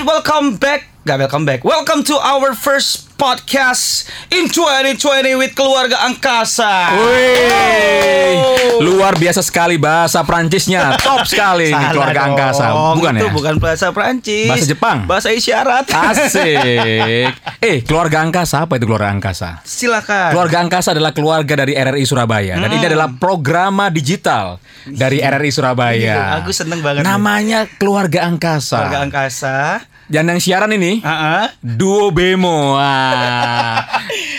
and welcome back. Gak welcome back. Welcome to our first podcast in 2020 with keluarga angkasa. Wih, Oh. luar biasa sekali bahasa Prancisnya, top sekali ini keluarga dong. angkasa, bukan itu ya? bukan bahasa Prancis. Bahasa Jepang? Bahasa isyarat. Asik. Eh, keluarga angkasa apa itu keluarga angkasa? Silakan. Keluarga angkasa adalah keluarga dari RRI Surabaya dan ini adalah programa digital dari RRI Surabaya. Iya, aku seneng banget. Namanya keluarga angkasa. Keluarga angkasa. Dan yang siaran ini Ah, Duo Bemo. Wah.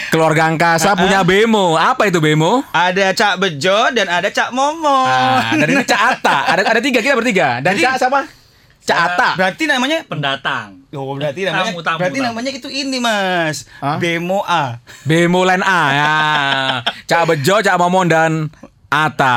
Keluarga angkasa punya Bemo. Apa itu Bemo? Ada Cak Bejo dan ada Cak Momo. Ah, dan ini Cak Ata. Ada ada tiga kita bertiga. Dan Cak siapa? Cak Ata. Berarti namanya pendatang. Oh, berarti namanya Tamu, tamu, berarti tamu. namanya itu ini, Mas. Hah? Bemo A. Bemo line A ya. Cak Bejo, Cak Momon dan Ata.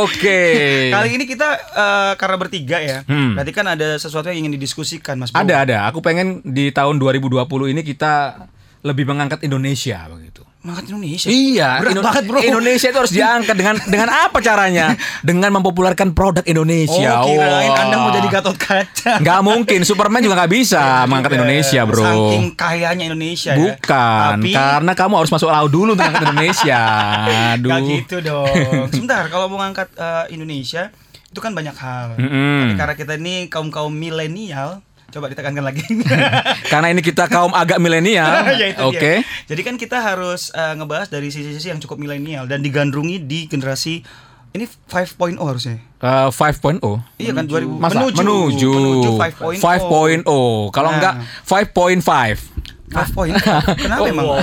Oke. Kali ini kita eh, karena bertiga ya. Hmm. Berarti kan ada sesuatu yang ingin didiskusikan, Mas. Bro. Ada ada. Aku pengen di tahun 2020 ini kita lebih mengangkat Indonesia begitu. Mangkat Indonesia. Iya, Berat Indo- banget, Bro. Indonesia itu harus diangkat dengan dengan apa caranya? Dengan mempopulerkan produk Indonesia. Oh, kirain Wah. Anda mau jadi Gatot Kaca. Nggak mungkin, Superman juga nggak bisa mengangkat Indonesia, bro. Saking kayanya Indonesia ya. Bukan, Tapi karena kamu harus masuk laut dulu untuk mengangkat Indonesia. Aduh. Gak gitu dong. Sebentar, kalau mau ngangkat eh, Indonesia itu kan banyak hal. Mm-mm. Tapi karena kita ini kaum kaum milenial, coba ditekankan lagi. Karena ini kita kaum agak milenial. Ya, Oke. dia. Jadi kan kita harus eh, ngebahas dari sisi-sisi yang cukup milenial dan digandrungi di generasi ini 5.0 harusnya. Eh, 5.0. Iya kan 2000 Masa? menuju menuju, menuju 5.0. 5.0. Kalau Nah. enggak 5.5. 5.0. Kenapa emang? wow.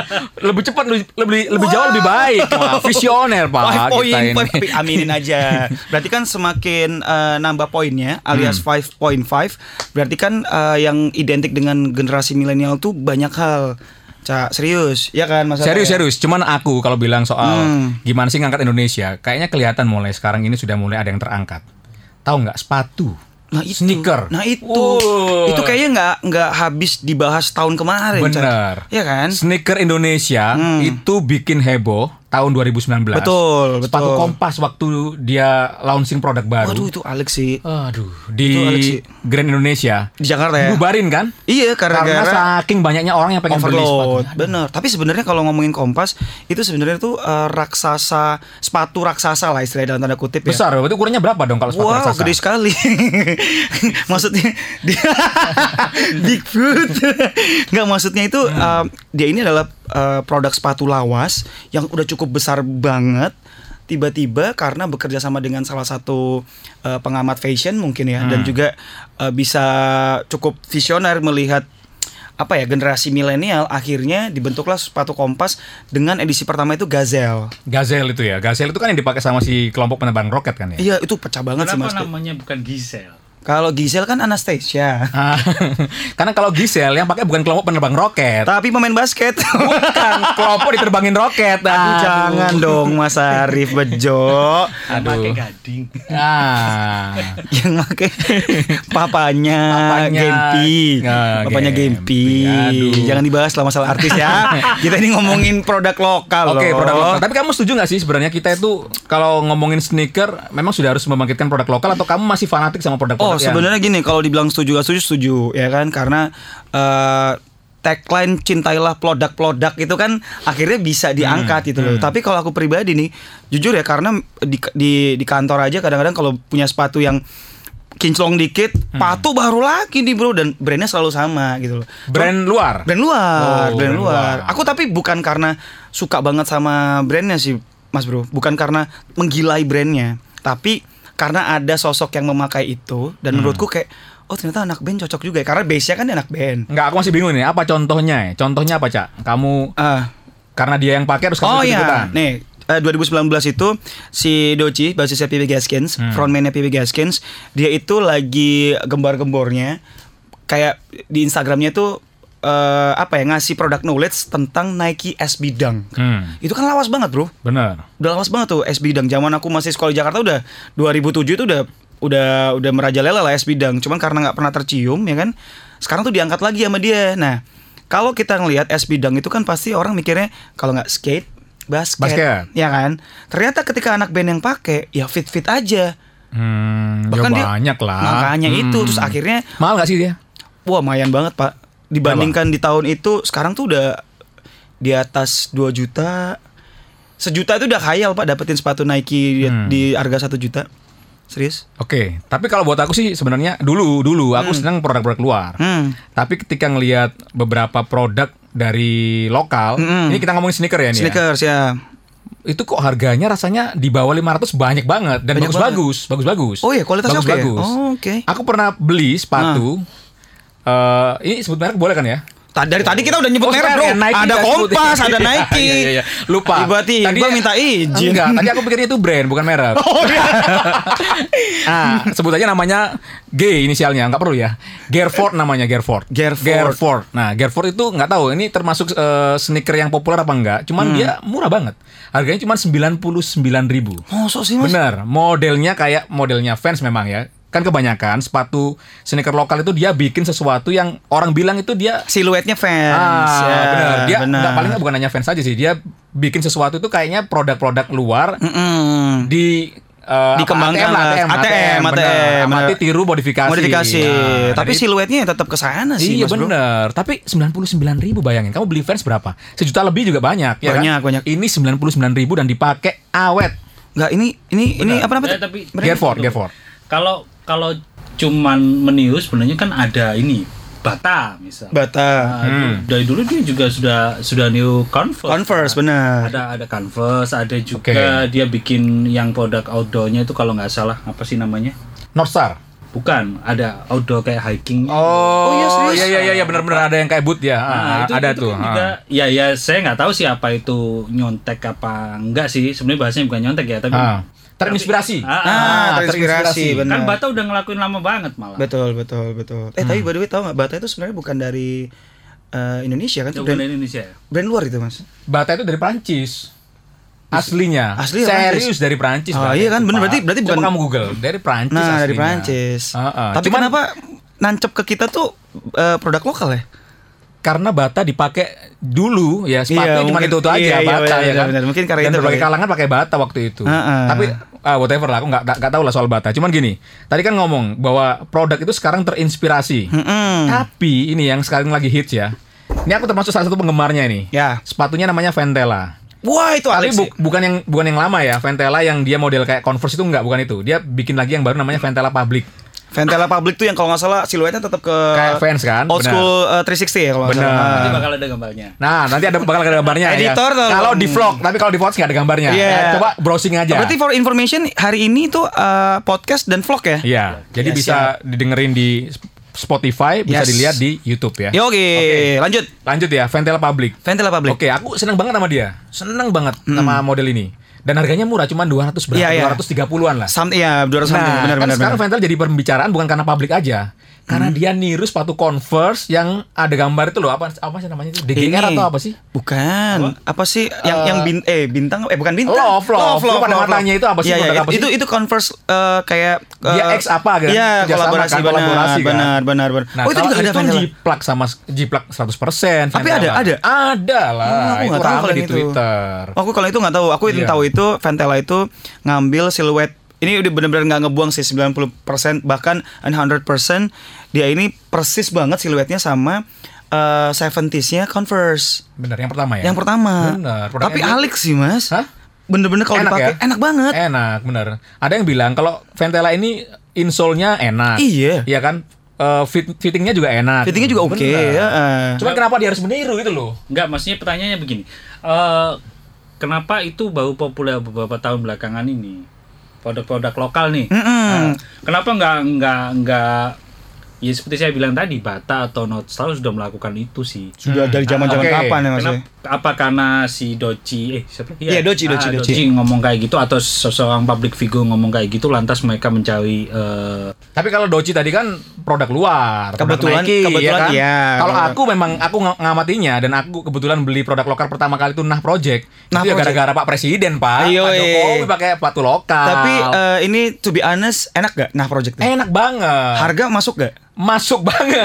lebih cepat lebih lebih, jauh lebih baik. Wah, visioner, Pak. Five kita point, ini. five, aminin aja. Berarti kan semakin eh, nambah poinnya, alias Hmm. 5.5, berarti kan eh, yang identik dengan generasi milenial tuh banyak hal. Cak, serius, ya kan Mas? Serius ya? serius, cuman aku kalau bilang soal Hmm. gimana sih ngangkat Indonesia, kayaknya kelihatan mulai sekarang ini sudah mulai ada yang terangkat. Tahu nggak sepatu? Nah itu, Sneaker. Nah itu, Wow. itu kayaknya nggak nggak habis dibahas tahun kemarin. Cak. Bener. Iya kan? Sneaker Indonesia Hmm. itu bikin heboh tahun 2019. Betul, Sepatu betul. Kompas waktu dia launching produk baru. Waduh itu Alex sih Aduh, Itu Alex di sih. Grand Indonesia di Jakarta ya. bubarin kan? Iya Karena karena saking banyaknya orang yang pengen beli overload. sepatunya. Bener. Tapi sebenarnya kalau ngomongin Kompas itu sebenarnya tuh eh, raksasa sepatu raksasa lah istilahnya dalam tanda kutip ya. Besar, itu ukurannya berapa dong kalau sepatu Wow, raksasa? gede sekali. maksudnya dia Bigfoot. Enggak maksudnya itu Hmm. um, dia ini adalah uh, produk sepatu lawas yang udah cukup besar banget. Tiba-tiba karena bekerja sama dengan salah satu uh, pengamat fashion mungkin ya dan Hmm. juga uh, bisa cukup visioner melihat apa ya generasi milenial akhirnya dibentuklah sepatu kompas dengan edisi pertama itu Gazelle. Gazelle itu ya. Gazelle itu kan yang dipakai sama si kelompok penerbang roket kan ya? Iya itu pecah banget sih Kenapa mas. namanya bukan Gisel? Kalau Giselle kan Anastasia. Ah, Karena kalau Giselle yang pakai bukan kelompok penerbang roket. Tapi pemain basket. Bukan kelompok diterbangin roket. Aduh, Aduh. jangan dong Mas Arif Bejo Yang Aduh. pakai gading. Ah. yang pakai papanya, Papanya, Gempi. ah, papanya Gempi. Aduh. Jangan dibahas lah masalah artis ya. Kita ini ngomongin produk lokal Oke, loh. produk lokal. Tapi kamu setuju nggak sih sebenarnya kita itu kalau ngomongin sneaker memang sudah harus membangkitkan produk lokal atau kamu masih fanatik sama produk-produk Oh, yang- sebenarnya gini, kalau dibilang setuju gak setuju setuju ya kan karena eh tagline cintailah produk-produk itu kan akhirnya bisa diangkat gitu loh. Tapi kalau aku pribadi nih, jujur ya karena di di, di kantor aja kadang-kadang kalau punya sepatu yang kinclong dikit, patu baru lagi nih bro dan brandnya selalu sama gitu loh. brand luar? Brand luar, Oh, brand brand luar. luar. Aku tapi bukan karena suka banget sama brandnya sih, Mas Bro. Bukan karena menggilai brandnya, tapi karena ada sosok yang memakai itu dan Hmm. menurutku kayak oh ternyata anak band cocok juga ya. karena base-nya kan dia anak band. Enggak, aku masih bingung nih. Apa contohnya ya? Contohnya apa, Cak? Kamu Ah, karena dia yang pakai harus kamu oh iya, nih eh, 2019 itu si Doci basisnya PB Gaskins, Hmm. frontman-nya PB Gaskins, dia itu lagi gembar-gembornya kayak di Instagramnya tuh eh, apa ya ngasih produk knowledge tentang Nike SB Dunk. Hmm, Itu kan lawas banget, Bro. bener. Udah lawas banget tuh SB Dunk. Zaman aku masih sekolah di Jakarta udah 2007 itu udah udah udah merajalela lah SB Dunk. Cuman karena nggak pernah tercium ya kan. Sekarang tuh diangkat lagi sama dia. Nah, kalau kita ngelihat SB Dunk itu kan pasti orang mikirnya kalau nggak skate basket, Basket. ya kan. Ternyata ketika anak band yang pakai ya fit fit aja. Hmm, Bahkan ya dia- banyak lah. Makanya Hmm. itu terus akhirnya mahal gak sih dia? wah lumayan banget pak. Dibandingkan di tahun itu, sekarang tuh udah di atas 2 juta. Sejuta itu udah khayal pak dapetin sepatu Nike di, Hmm. di harga 1 juta. Serius? Oke, tapi kalau buat aku sih sebenarnya dulu dulu aku senang produk-produk luar. Hmm. Tapi ketika ngelihat beberapa produk dari lokal, Mm-mm. ini kita ngomongin sneaker ya nih. ya. Sneakers ya. Itu kok harganya rasanya di bawah 500 banyak banget dan bagus-bagus, bagus-bagus. Oh iya, kualitasnya ya? bagus-bagus. Oh, oke. Aku pernah beli sepatu. Eh ini sebut merek boleh kan ya? Dari tadi kita udah nyebut Oh, merek bro. ya, Nike ada. Kompas, ada Iya, Nike. iya, iya, iya. Lupa. Tiba-tiba Tadi- minta izin. Enggak, tadi aku pikirnya itu brand bukan merek. Oh iya. ah, sebut aja namanya G inisialnya, nggak perlu ya. Gerford namanya Gerford. Gerford. Gerford. Nah, Gerford itu nggak tahu ini termasuk eh, sneaker yang populer apa enggak. Cuman Hmm. dia murah banget. Harganya cuma 99.000 ribu. Mosok sih mas? Bener, modelnya kayak modelnya fans memang ya. Kan kebanyakan sepatu sneaker lokal itu dia bikin sesuatu yang orang bilang itu dia Siluetnya fans. Ah, ya, benar. Dia benar. nggak paling nggak bukan hanya fans aja sih. Dia bikin sesuatu itu kayaknya produk-produk luar Mm-mm. di eh, Dikembangkan. ATM, ATM, bener. ATM, Amati bener. tiru modifikasi. Modifikasi. Nah, Tapi dari- siluetnya tetap ke sana sih Iya mas bro. bener Tapi 99 ribu bayangin Kamu beli fans berapa? Sejuta lebih juga banyak ya kan? Banyak, banyak. Ini 99 ribu dan dipakai awet Nggak ini ini ini apa namanya? Eh, tapi Gerford, Gerford Kalau kalau cuman meniru sebenarnya kan ada ini Bata misal. Bata. Nah, Hmm. Dari dulu dia juga sudah sudah new Converse. Converse Nah, benar. Ada ada Converse, ada juga Oke. dia bikin yang produk outdoornya itu kalau nggak salah apa sih namanya? Northstar Bukan, ada outdoor kayak hiking. Oh, iya, serius? iya iya iya iya, benar-benar ada yang kayak boot ya. Nah, Ah, itu, ada itu tuh. kan ah. juga, ya ya saya nggak tahu sih apa itu nyontek apa enggak sih. Sebenarnya bahasanya bukan nyontek ya, tapi Ah. Terinspirasi. Ah, ah, Ah, terinspirasi, benar. kan Bata udah ngelakuin lama banget malah. Betul betul betul. Eh tapi by the way tahu nggak Bata itu sebenarnya bukan dari eh, Indonesia kan? Itu Brand, bukan Indonesia ya? brand luar itu mas. Bata itu dari Prancis. Aslinya. Asli Serius Prancis. dari Prancis. Oh, iya kan, bener. Berarti- berarti Coba bukan- kamu Google dari Prancis Nah dari aslinya. Prancis. Ah, ah. Tapi Cuman kenapa nancep ke kita tuh eh, produk lokal ya? Karena bata dipakai dulu ya sepatu Iya, cuma itu itu aja iya, iya, bata benar, ya kan. benar. Mungkin karena Dan itu berbagai kalangan pakai bata waktu itu. Heeh. Tapi ah, whatever lah, aku nggak nggak- nggak tahu lah soal bata. Cuman gini, tadi kan ngomong bahwa produk itu sekarang terinspirasi. Mm-mm. Tapi ini yang sekarang lagi hits ya. Ini aku termasuk salah satu penggemarnya ini. Ya. Sepatunya namanya Ventela. Wah itu Tapi Alex. bu- bukan yang bukan yang lama ya, Ventela yang dia model kayak Converse itu enggak, bukan itu. Dia bikin lagi yang baru namanya Ventela Public. Ventela Public tuh yang kalau nggak salah siluetnya tetap ke Kayak fans kan? Old school eh, 360 ya kalau nggak Benar. salah. Nanti bakal ada gambarnya. Nah, nanti ada bakal ada gambarnya ya. Editor tuh. Kalau di vlog, tapi kalau di vlog nggak ada gambarnya. Iya. Ya, coba browsing aja. Berarti for information hari ini tuh eh, podcast dan vlog ya? Iya, jadi Ya, bisa didengerin di Spotify, bisa Yes. dilihat di YouTube ya. Ya oke, lanjut. Lanjut ya, Ventela Public. Ventela Public. Oke, aku seneng banget sama dia. Seneng banget sama model ini. Dan harganya murah, cuma 200 berapa? Iya, iya. 230-an lah. Sam iya 200 something Nah, benar kan benar. sekarang benar. Ventel jadi pembicaraan bukan karena publik aja. Karena dia niru sepatu Converse yang ada gambar itu loh apa apa sih namanya itu DGR Ini. atau apa sih? Bukan. Apa, sih yang Eh, yang bin eh bintang eh bukan bintang. Love, love. Lu pada matanya itu apa sih, Iya, iya, produk apa itu sih? itu Converse eh, kayak Dia eh, X apa kan? Iya, kolaborasi kan, benar, kolaborasi kan? benar, benar, benar. Nah, oh, itu juga ada itu Ventela. jiplak sama jiplak 100%. Tapi ada- ada? Ada lah. Oh, aku itu nggak tahu kalau di itu. Twitter. Oh, Aku kalau itu nggak tahu. Aku yang Iya. tahu itu Ventela itu ngambil siluet ini udah bener-bener nggak ngebuang sih 90% bahkan 100% dia ini persis banget siluetnya sama eh 70s-nya Converse. Bener, yang pertama ya? Yang pertama. Bener. Tapi Alex sih, Mas. Hah? Bener-bener kalau Enak dipakai ya? enak banget. Enak, bener. Ada yang bilang kalau Ventela ini insole-nya enak. Iya. Iya kan? Eh, fit, fittingnya juga enak. Fittingnya juga oke Bener. ya. eh. Cuman kenapa dia harus meniru itu loh? Enggak, maksudnya pertanyaannya begini. Eh kenapa itu baru populer beberapa tahun belakangan ini? Produk-produk lokal nih. Mm-mm. Nah, kenapa nggak nggak nggak ya seperti saya bilang tadi Bata atau Northstar sudah melakukan itu sih. Sudah dari zaman-zaman Oke. kapan ya, Mas? ya? Kenapa, apa karena si Doci eh siapa? Iya, Doci, Doci, Ah, Doci. ngomong kayak gitu atau seseorang public figure ngomong kayak gitu lantas mereka mencari eh, Tapi kalau Doci tadi kan produk luar, produk Kebetulan- Nike, kebetulan ya kan? iya. Kalau aku memang aku ng- ngamatinya dan aku kebetulan beli produk lokal pertama kali itu Nah Project. Nah itu ya Project. gara-gara Pak Presiden, Pak. Ayo, Pak eh. Jokowi pakai sepatu lokal. Tapi eh, ini to be honest enak gak? Nah project enak banget. Harga masuk gak? Masuk banget.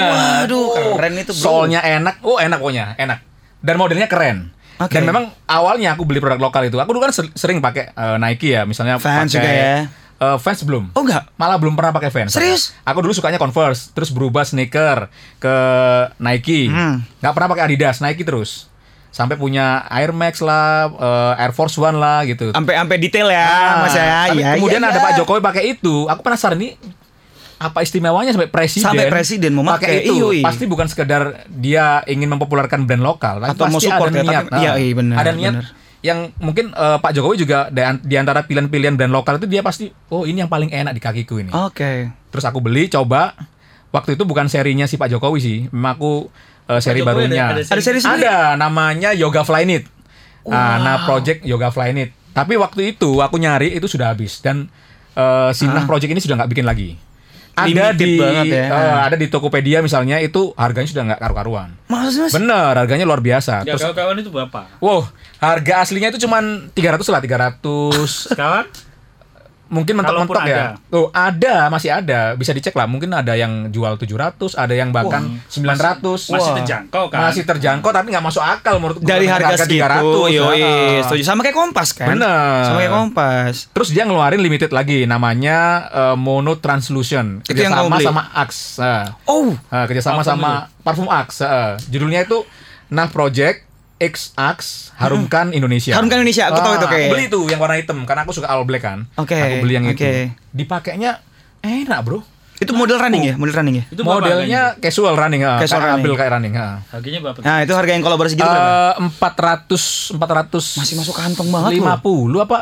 Waduh, keren itu, bro. Soalnya enak. Oh, enak pokoknya, enak. Dan modelnya keren. Oke. Dan memang awalnya aku beli produk lokal itu, aku dulu kan ser- sering pakai eh, Nike ya, misalnya Fans pakai juga ya. Eh, fans belum. Oh enggak. Malah belum pernah pakai Vans. Serius? Aku dulu sukanya Converse, terus berubah sneaker ke Nike. Hmm. Pernah pakai Adidas, Nike terus. Sampai punya Air Max lah, eh, Air Force One lah gitu. Sampai sampai detail ya, Ah, Mas ya. Iya, kemudian iya, ada iya. Pak Jokowi pakai itu. Aku penasaran nih apa istimewanya sampai presiden Sampai presiden mau pakai, itu iya, iya. pasti bukan sekedar dia ingin mempopularkan brand lokal tapi Atau mau pasti support ada ya, niat tapi- iya, iya, benar, ada niat benar. yang mungkin eh, Pak Jokowi juga di antara pilihan-pilihan brand lokal itu dia pasti oh ini yang paling enak di kakiku ini Oke. terus aku beli coba waktu itu bukan serinya si Pak Jokowi sih memang aku eh, seri Jokowi barunya ada- ada Ada seri sendiri. ada namanya Yoga Flyknit. Ah, nah, project Yoga Flyknit. Tapi waktu itu aku nyari itu sudah habis dan eh, si Nah project ini sudah nggak bikin lagi. Ada Limited di banget ya. eh, ada di Tokopedia misalnya itu harganya sudah nggak karu-karuan. Mas. Bener, harganya luar biasa. Ya Terus kawan-kawan itu berapa? wow, harga aslinya itu cuman 300 lah, 300 Sekarang mungkin mentok-mentok ya. Oh, ada, masih ada. Bisa dicek lah. Mungkin ada yang jual 700, ada yang bahkan 900. masih Wah. terjangkau kan? Masih terjangkau tapi nggak masuk akal menurutku. Dari Dengan harga segitu, 300. yoi, ah. setuju. Sama kayak Kompas kan? Bener. Sama kayak Kompas. Terus dia ngeluarin limited lagi namanya eh, Mono Translution. Itu yang Kerjasama sama Axe. Ah. Oh, Ah, kerjasama sama parfum Axe. ah. Judulnya itu Nah Project X Axe Harumkan Indonesia. Harumkan Indonesia, aku tahu itu kayak- Aku beli itu yang warna hitam karena aku suka all black kan. Oke, Aku beli yang itu. oke. Dipakainya enak, Bro. itu model running ya, model running ya. itu Modelnya casual running, ah. Casual kayak running. ambil kayak running. ah. harganya? Harganya berapa? Nah, itu harga yang kolaborasi gitu berapa? Eh, 400 400 Masih masuk kantong banget loh. 50 apa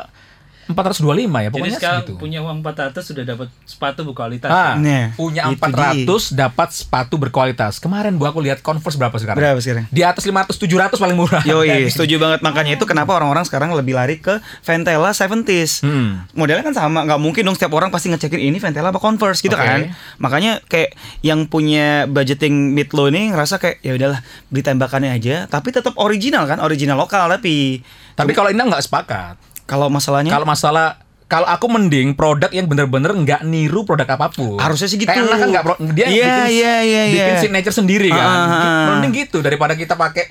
425 ya Jadi pokoknya sekarang segitu. punya uang 400 sudah dapat sepatu berkualitas. Ah, Nah, punya itu 400 dapat sepatu berkualitas. Kemarin gua aku lihat Converse berapa sekarang? Berapa sekarang? Di atas 500 700 paling murah. Yoi, setuju banget makanya itu kenapa orang-orang sekarang lebih lari ke Ventela 70s. Hmm. Modelnya kan sama, nggak mungkin dong setiap orang pasti ngecekin ini Ventela apa Converse gitu Oke. kan. Makanya kayak yang punya budgeting mid low ini ngerasa kayak ya udahlah beli tembakannya aja, tapi tetap original kan, original lokal tapi Tapi kalau ini nggak sepakat. Kalau masalahnya Kalau masalah kalau aku mending produk yang bener-bener nggak niru produk apa pun. Harusnya sih gitu. Kayak Nah kan nggak pro- dia Iya, bikin, iya, iya, bikin iya. signature sendiri kan. Ah. Mending gitu daripada kita pakai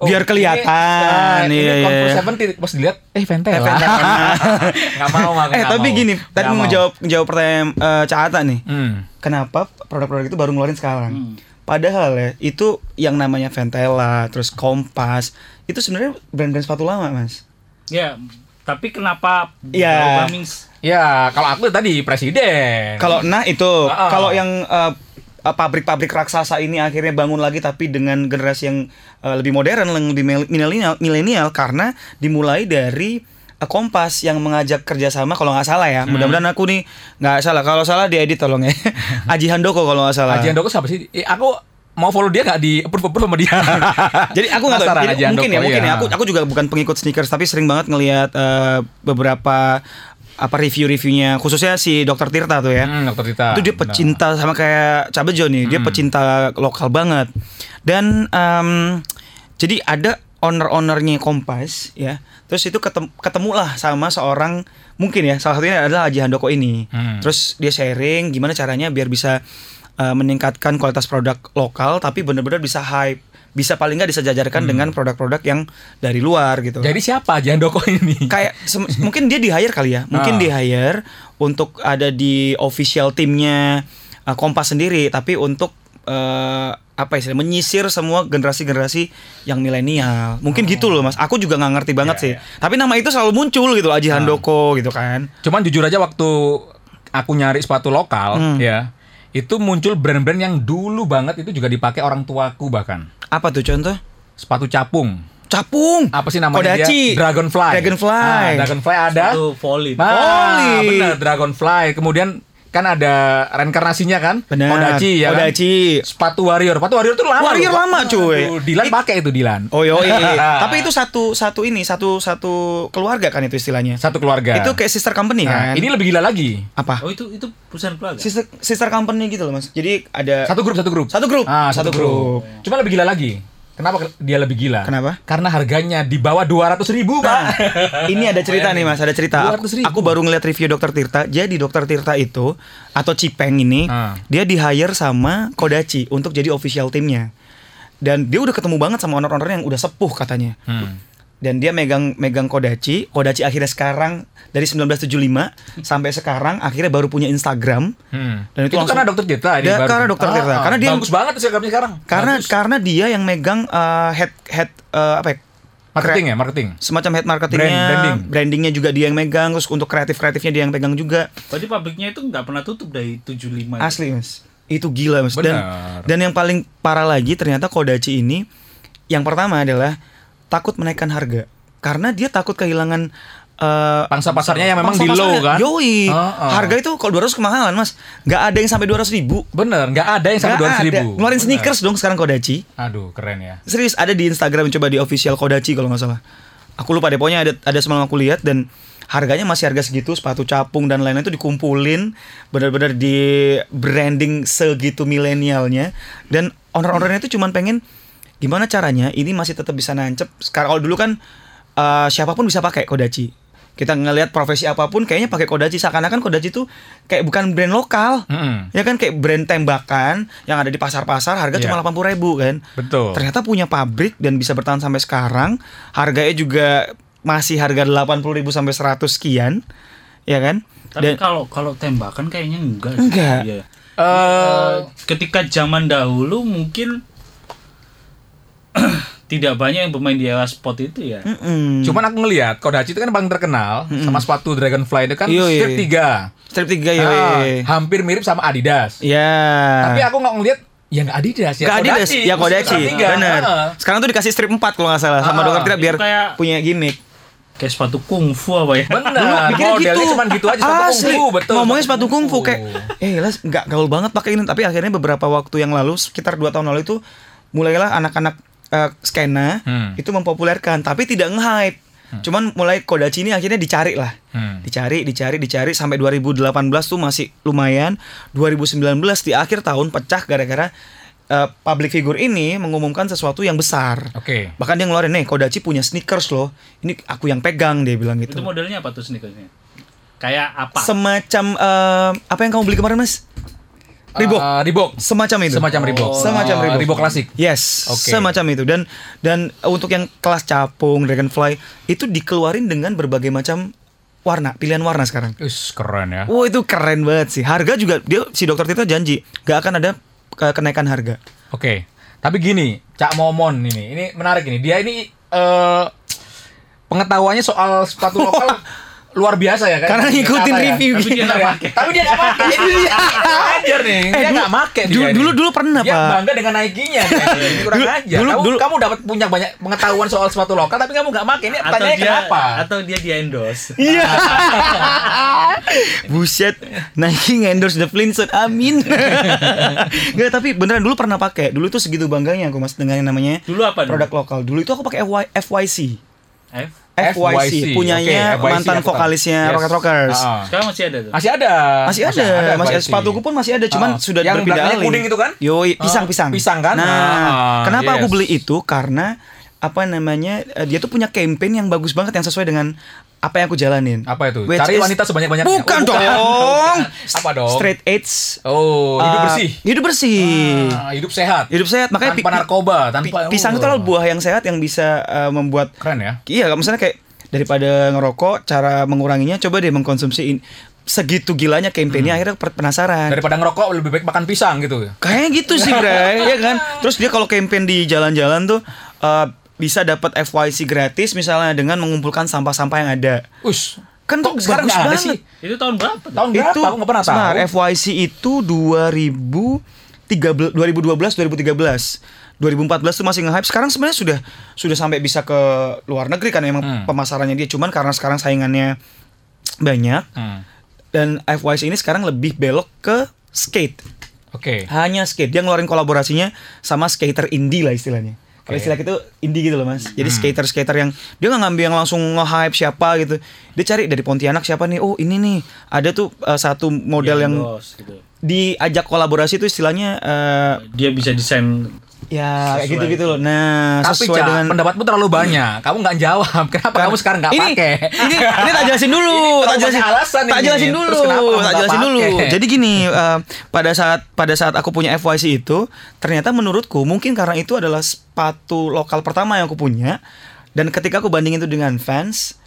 oh, Biar kelihatan, Ini, iya, ini iya. 70 pas dilihat eh Ventela. Ventela. Nggak mau, aku eh tapi mau. gini, tadi mau jawab jawab pertanyaan eh, Caata nih. Hmm. Kenapa produk-produk itu baru ngeluarin sekarang? Hmm. Padahal ya itu yang namanya Ventela, terus Kompas, itu sebenarnya brand-brand sepatu lama, Mas. Ya, tapi kenapa berubah means Ya, kalau aku tadi presiden. Kalau nah itu, Ah, ah. kalau yang eh, eh, pabrik-pabrik raksasa ini akhirnya bangun lagi tapi dengan generasi yang eh, lebih modern, yang lebih mil- milenial, milenial karena dimulai dari eh, Kompas yang mengajak kerjasama kalau nggak salah ya. Mudah-mudahan aku nih nggak salah. Kalau salah diedit tolong ya. Aji Handoko kalau nggak salah. Haji Handoko siapa sih? Eh, aku mau follow dia nggak di approve approve sama dia. Jadi aku nggak tahu. Jadi mungkin ya, mungkin iya. ya. Aku aku juga bukan pengikut sneakers tapi sering banget ngelihat eh, beberapa apa review-reviewnya khususnya si Dokter Tirta tuh ya. Hmm, Dokter Tita. itu dia pecinta sama kayak Cabejo nih, dia Hmm. pecinta lokal banget. Dan em, jadi ada owner-ownernya Kompas ya. Terus itu ketem ketemulah sama seorang mungkin ya salah satunya adalah Haji Handoko ini. Hmm. Terus dia sharing gimana caranya biar bisa eh, meningkatkan kualitas produk lokal tapi benar-benar bisa hype. Bisa paling nggak disejajarkan dengan produk-produk yang dari luar gitu Hmm. Jadi siapa Haji Handoko ini? kayak mungkin dia di hire kali ya mungkin Ah. di hire untuk ada di official timnya uh, Kompas sendiri tapi untuk uh, apa istilah menyisir semua generasi-generasi yang milenial mungkin gitu loh mas aku juga nggak ngerti banget Ya, sih ya. tapi nama itu selalu muncul gitu Aji Handoko gitu kan Cuman jujur aja waktu aku nyari sepatu lokal Hmm. ya, itu muncul brand-brand yang dulu banget itu juga dipakai orang tuaku bahkan. apa tuh contoh Sepatu capung. capung Apa sih namanya Kodachi. dia? Dragonfly. Dragonfly. Ah, Dragonfly ada. itu volley. Nah, Volley. bener Dragonfly. Kemudian kan ada reinkarnasinya kan? benar Kodachi ya kan? Kodachi. Sepatu Warrior. Sepatu Warrior tuh lama. Warrior lama, cuy. Aduh, Dilan pakai itu Dilan. oh yo tapi itu satu satu ini satu satu keluarga kan itu istilahnya Satu keluarga. itu kayak sister company Nah, kan ini lebih gila lagi. apa Oh itu itu perusahaan keluarga. sister sister company gitu loh mas jadi ada Satu grup, satu grup. Satu grup. Ah, Satu satu, grup. Cuma lebih gila lagi. Kenapa ke- dia lebih gila? Kenapa? Karena harganya di bawah 200 ribu, Nah, Pak. ini ada cerita nih mas ada cerita aku, 200.000. aku baru ngeliat review dokter Tirta jadi dokter Tirta itu atau Cipeng ini Ah. dia di hire sama Kodachi untuk jadi official timnya dan dia udah ketemu banget sama owner-owner yang udah sepuh katanya Hmm. Dan dia megang megang Kodachi. Kodachi akhirnya sekarang dari 1975 sampai sekarang akhirnya baru punya Instagram. Hmm. Dan itu itu, langsung- karena dokter Tirta Dia baru. karena Dr. Tirta. Karena dia- bagus banget tuh Instagramnya sekarang. Karena Bagus. karena dia yang megang eh, head head eh, apa ya? marketing ya, marketing. semacam head marketingnya, Brand- branding. brandingnya juga dia yang megang, terus untuk kreatif kreatifnya dia yang pegang juga. Berarti pabriknya itu nggak pernah tutup dari 75. Asli mas, itu gila mas. Dan Benar. dan yang paling parah lagi ternyata Kodachi ini, yang pertama adalah takut menaikkan harga karena dia takut kehilangan eh, Pangsa pasarnya yang memang di low kan. Yoi, Heeh. harga itu kalau 200 kemahalan mas, nggak ada yang sampai 200 ribu. Bener, nggak ada yang sampai Nggak dua ada. ribu. Ngeluarin sneakers dong sekarang Kodachi. Aduh, keren ya. Serius ada di Instagram coba di official Kodachi kalau nggak salah. Aku lupa deh pokoknya ada ada semalam aku lihat dan harganya masih harga segitu sepatu capung dan lain-lain itu dikumpulin benar-benar di branding segitu milenialnya dan owner-ownernya itu cuman pengen gimana caranya ini masih tetap bisa nancep sekarang kalau dulu kan eh, siapa pun bisa pakai Kodachi kita ngelihat profesi apa pun kayaknya pakai Kodachi seakan-akan Kodachi itu kayak bukan brand lokal Mm-mm. ya kan kayak brand tembakan yang ada di pasar-pasar harga Iya. cuma 80 ribu kan Betul. ternyata punya pabrik dan bisa bertahan sampai sekarang harganya juga masih harga 80.000 sampai 100 sekian ya kan Tapi dan kalau kalau tembakan kayaknya enggak. sih. Enggak. Iya. Eh, Eh, ketika zaman dahulu mungkin tidak banyak yang bermain di era sport itu ya. mm-mm. Cuman aku ngelihat Kodachi itu kan paling terkenal sama sepatu Dragonfly itu kan Iya, iya. strip 3. strip 3 ya Ah, hampir mirip sama Adidas. ya Tapi aku nggak ngelihat ya nggak Adidas ya. Gak Adidas, Kodachi. ya Kodachi, benar. Ah. Sekarang tuh dikasih strip 4 kalau nggak salah sama Ah, dokter Tira biar kayak- punya gimmick. Kayak sepatu kungfu apa ya? Benar, modelnya cuma gitu aja sepatu Asli. kungfu, betul. Ngomongnya sepatu kungfu kayak eh lah nggak gaul banget pakai ini tapi akhirnya beberapa waktu yang lalu sekitar dua tahun lalu itu mulailah anak-anak eh, skena Hmm. itu mempopulerkan tapi tidak nge-hype. Cuman mulai Kodachi ini akhirnya dicari lah. Hmm. Dicari, dicari, dicari sampai 2018 tuh masih lumayan. 2019 di akhir tahun pecah gara-gara eh, public figure ini mengumumkan sesuatu yang besar. Oke. Bahkan dia ngeluarin nih Kodachi punya sneakers loh. Ini aku yang pegang dia bilang gitu. Itu modelnya apa tuh sneakersnya? Kayak apa? Semacam eh, apa yang kamu beli kemarin mas? Reebok. Ah, Reebok. Semacam itu. Semacam Reebok. Semacam Ah, Reebok. Reebok klasik. Yes, Oke. semacam itu dan dan untuk yang kelas capung, dragonfly itu dikeluarin dengan berbagai macam warna, pilihan warna sekarang. Us, keren ya. Wah itu keren banget sih. Harga juga dia si dokter Tirta janji gak akan ada ke- kenaikan harga. Oke. Tapi gini, Cak Momon ini, ini menarik ini. Dia ini eh pengetahuannya soal sepatu lokal luar biasa ya kan? Karena ngikutin Kata ya. review Tapi dia kita. nggak pakai. Tapi dia nggak pakai. Ini dia. Ajar nih. Eh, dia dulu- nggak pakai. dulu- dia dulu- ini. dulu pernah, dia Pak. bangga dengan Nike-nya. Ini kurang Dulu- ajar. dulu- kamu, dulu- kamu dapat punya banyak pengetahuan soal sepatu lokal, tapi kamu nggak pakai. Ini atau pertanyaannya dia kenapa? atau dia di endorse. Iya. Buset, Nike endorse the Flintstone. Amin. Enggak, tapi beneran dulu pernah pakai. Dulu tuh segitu bangganya aku Mas dengan yang namanya Dulu apa dulu? produk lokal. Dulu itu aku pakai FY, FYC. F? FYC, FYC, punyanya oke, FYC mantan aku vokalisnya Yes. Rocket Rockers. Ah, ah. Sekarang masih ada tuh. Masih ada. Masih ada, masih ada FYC. sepatuku pun masih ada, cuman Ah. sudah Yang berpindah belakangnya alih. kuning itu kan? Yoi, Ah, pisang-pisang. pisang kan? Nah, Ah, kenapa aku yes. beli itu? Karena apa namanya? eh, Dia tuh punya campaign yang bagus banget yang sesuai dengan apa yang aku jalanin. Apa itu? Which Cari is- wanita sebanyak-banyaknya. Bukan, Oh, dong. bukan. Apa dong? Straight edge. Oh, hidup eh, bersih. Hidup bersih. Ah, hidup sehat. Hidup sehat. Makanya tanpa narkoba, tanpa pisang itu oh. adalah buah yang sehat yang bisa eh, membuat keren ya. Iya, misalnya kayak daripada ngerokok, cara menguranginya coba deh mengkonsumsi in- segitu gilanya campaignnya akhirnya per- penasaran. Daripada ngerokok lebih baik makan pisang gitu. Kayaknya gitu sih, Bre, ya kan? Terus dia kalau campaign di jalan-jalan tuh eh, bisa dapat FYC gratis misalnya dengan mengumpulkan sampah-sampah yang ada. Us. Kan Kok tuh sekarang bagus banget. sih? Itu tahun berapa? Tahun berapa? Itu Aku nggak pernah tahu. FYC itu 2013 2012 2013. 2014 tuh masih nge-hype. Sekarang sebenarnya sudah sudah sampai bisa ke luar negeri kan emang Hmm. pemasarannya dia cuman karena sekarang saingannya banyak Hmm. dan FYC ini sekarang lebih belok ke skate. Oke. Hanya skate. Dia ngeluarin kolaborasinya sama skater indie lah istilahnya. Kalau Oke. istilah itu indie gitu loh mas. Jadi Hmm. skater-skater yang dia nggak ngambil yang langsung nge-hype siapa gitu. Dia cari dari Pontianak siapa nih. Oh ini nih ada tuh uh, satu model yang endorse, gitu. diajak kolaborasi itu istilahnya uh, dia bisa desain ya kayak gitu-gitu loh. Nah Tapi sesuai Cak, dengan pendapatmu terlalu banyak. Kamu nggak jawab. Kenapa kamu sekarang nggak ini, pakai? Ini ini tak jelasin dulu, Ini tak jelasin, alasan tak ini. jelasin dulu, Terus kenapa tak jelasin dulu. Jadi gini, eh, pada saat pada saat aku punya FYC itu, ternyata menurutku mungkin karena itu adalah sepatu lokal pertama yang aku punya Dan ketika aku bandingin itu dengan fans,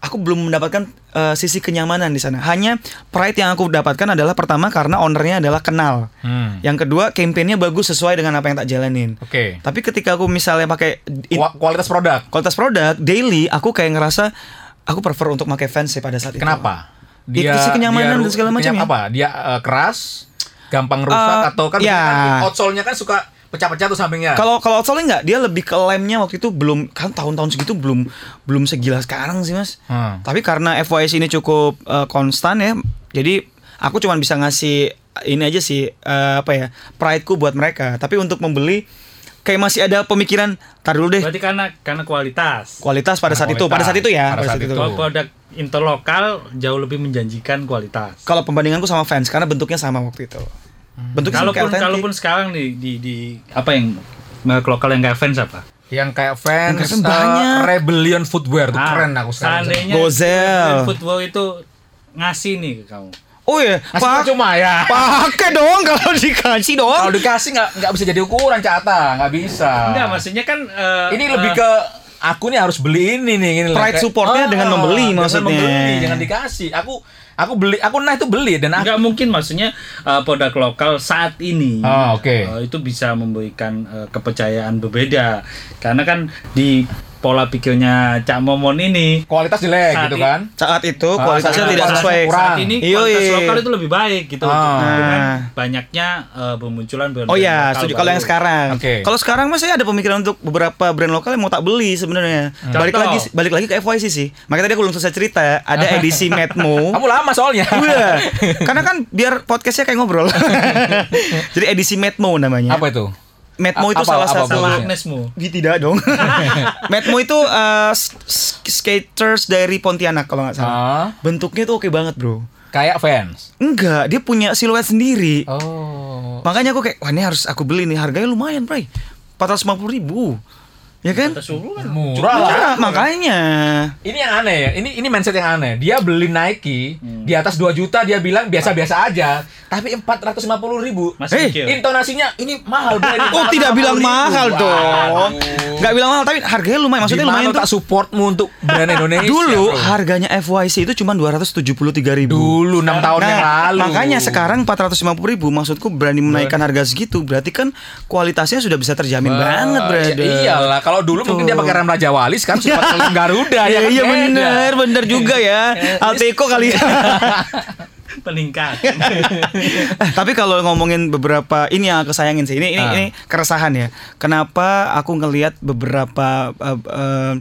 aku belum mendapatkan eh, sisi kenyamanan di sana. Hanya pride yang aku dapatkan adalah pertama karena ownernya adalah kenal. Hmm. Yang kedua, campaignnya bagus sesuai dengan apa yang tak jalanin. Oke. Tapi ketika aku misalnya pakai it- Kua- Kualitas produk. kualitas produk daily, aku kayak ngerasa aku prefer untuk pakai fans sih pada saat itu. Kenapa? Itu sih kenyamanan ru- dan segala kenyam- macamnya. Apa? Dia eh, keras, gampang rusak Eh, atau kan, ya. outsole-nya kan suka pecah-pecah tuh sampingnya. Kalau kalau outsole nggak, dia lebih ke lemnya waktu itu belum kan tahun-tahun segitu belum belum segila sekarang sih mas. Hmm. Tapi karena FYS ini cukup eh, konstan ya, jadi aku cuma bisa ngasih ini aja sih eh, apa ya prideku buat mereka. Tapi untuk membeli kayak masih ada pemikiran, tar dulu deh Berarti karena karena kualitas. kualitas pada saat itu, Kualitas. pada saat itu ya, Pada pada saat saat itu. itu. Kalau produk interlokal jauh lebih menjanjikan kualitas. Kalau pembandinganku sama fans karena bentuknya sama waktu itu. Bentuknya Kalaupun kalaupun sekarang di di, di apa yang merek lokal yang kayak fans apa? Yang kayak fans, Yang kayak fans eh, banyak. Rebellion Footwear tuh Ah, keren aku sekarang. Seandainya Gozel. football itu ngasih nih ke kamu. Oh iya, Pak, cuma ya. pakai dong kalau dikasih dong. Kalau dikasih nggak nggak bisa jadi ukuran cata, nggak bisa. Enggak, maksudnya kan eh, Ini lebih eh, ke aku nih harus beli ini nih ini Pride supportnya dengan membeli dengan maksudnya. membeli jangan dikasih aku aku beli aku nah itu beli dan aku Enggak mungkin maksudnya eh, produk lokal saat ini Ah, oke. eh, itu bisa memberikan eh, kepercayaan berbeda karena kan di pola pikirnya Cak Momon ini kualitas jelek Saat gitu kan Saat itu Ah, kualitasnya tidak sesuai. kurang. saat ini Iya, kualitas iya. lokal itu lebih baik gitu Ah. dengan banyaknya eh, bermunculan brand Oh iya, setuju kalau yang sekarang. Oke. Kalau sekarang mas saya ada pemikiran untuk beberapa brand lokal yang mau tak beli sebenarnya. Balik Contoh. lagi balik lagi ke FYC sih. Makanya tadi aku belum selesai cerita. Ada edisi Metmo. kamu lama soalnya Iya. Karena kan biar podcastnya kayak ngobrol. Jadi edisi Metmo namanya. apa itu Metmo itu Apa- salah apa satu sama bagusnya? Agnesmu tidak dong. Metmo itu eh, s- skaters dari Pontianak kalau nggak salah. Ah, Bentuknya tuh oke banget bro. kayak fans Enggak, dia punya siluet sendiri. oh Makanya aku kayak, wah ini harus aku beli nih. Harganya lumayan, Bray. 450 ribu. Ya kan? suruh kan murah lah Murah, makanya. ini yang aneh ya ini ini mindset yang aneh dia beli Nike di atas 2 juta dia bilang biasa-biasa aja tapi 450 ribu masih Eh, mikir intonasinya ini mahal bro ini Oh, tidak 450 bilang ribu. mahal dong. Nggak bilang mahal, tapi harganya lumayan. Maksudnya Gimana lumayan tak tuh. supportmu untuk brand Indonesia Dulu bro? harganya FYC itu cuma 273 ribu. dulu 6 tahun yang lalu Nah, makanya sekarang 450 ribu maksudku berani menaikkan harga segitu berarti kan kualitasnya sudah bisa terjamin Wah, banget brother. ya iyalah kalau dulu mungkin dia pakai rem Raja Wali sekarang sudah pakai rem Garuda ya Iya kan iya bener bener juga ya. Alteco kali ya. peningkat Tapi kalau ngomongin beberapa ini yang aku sayangin sih. Ini ini, Ah. ini keresahan ya. Kenapa aku ngelihat beberapa eh, eh,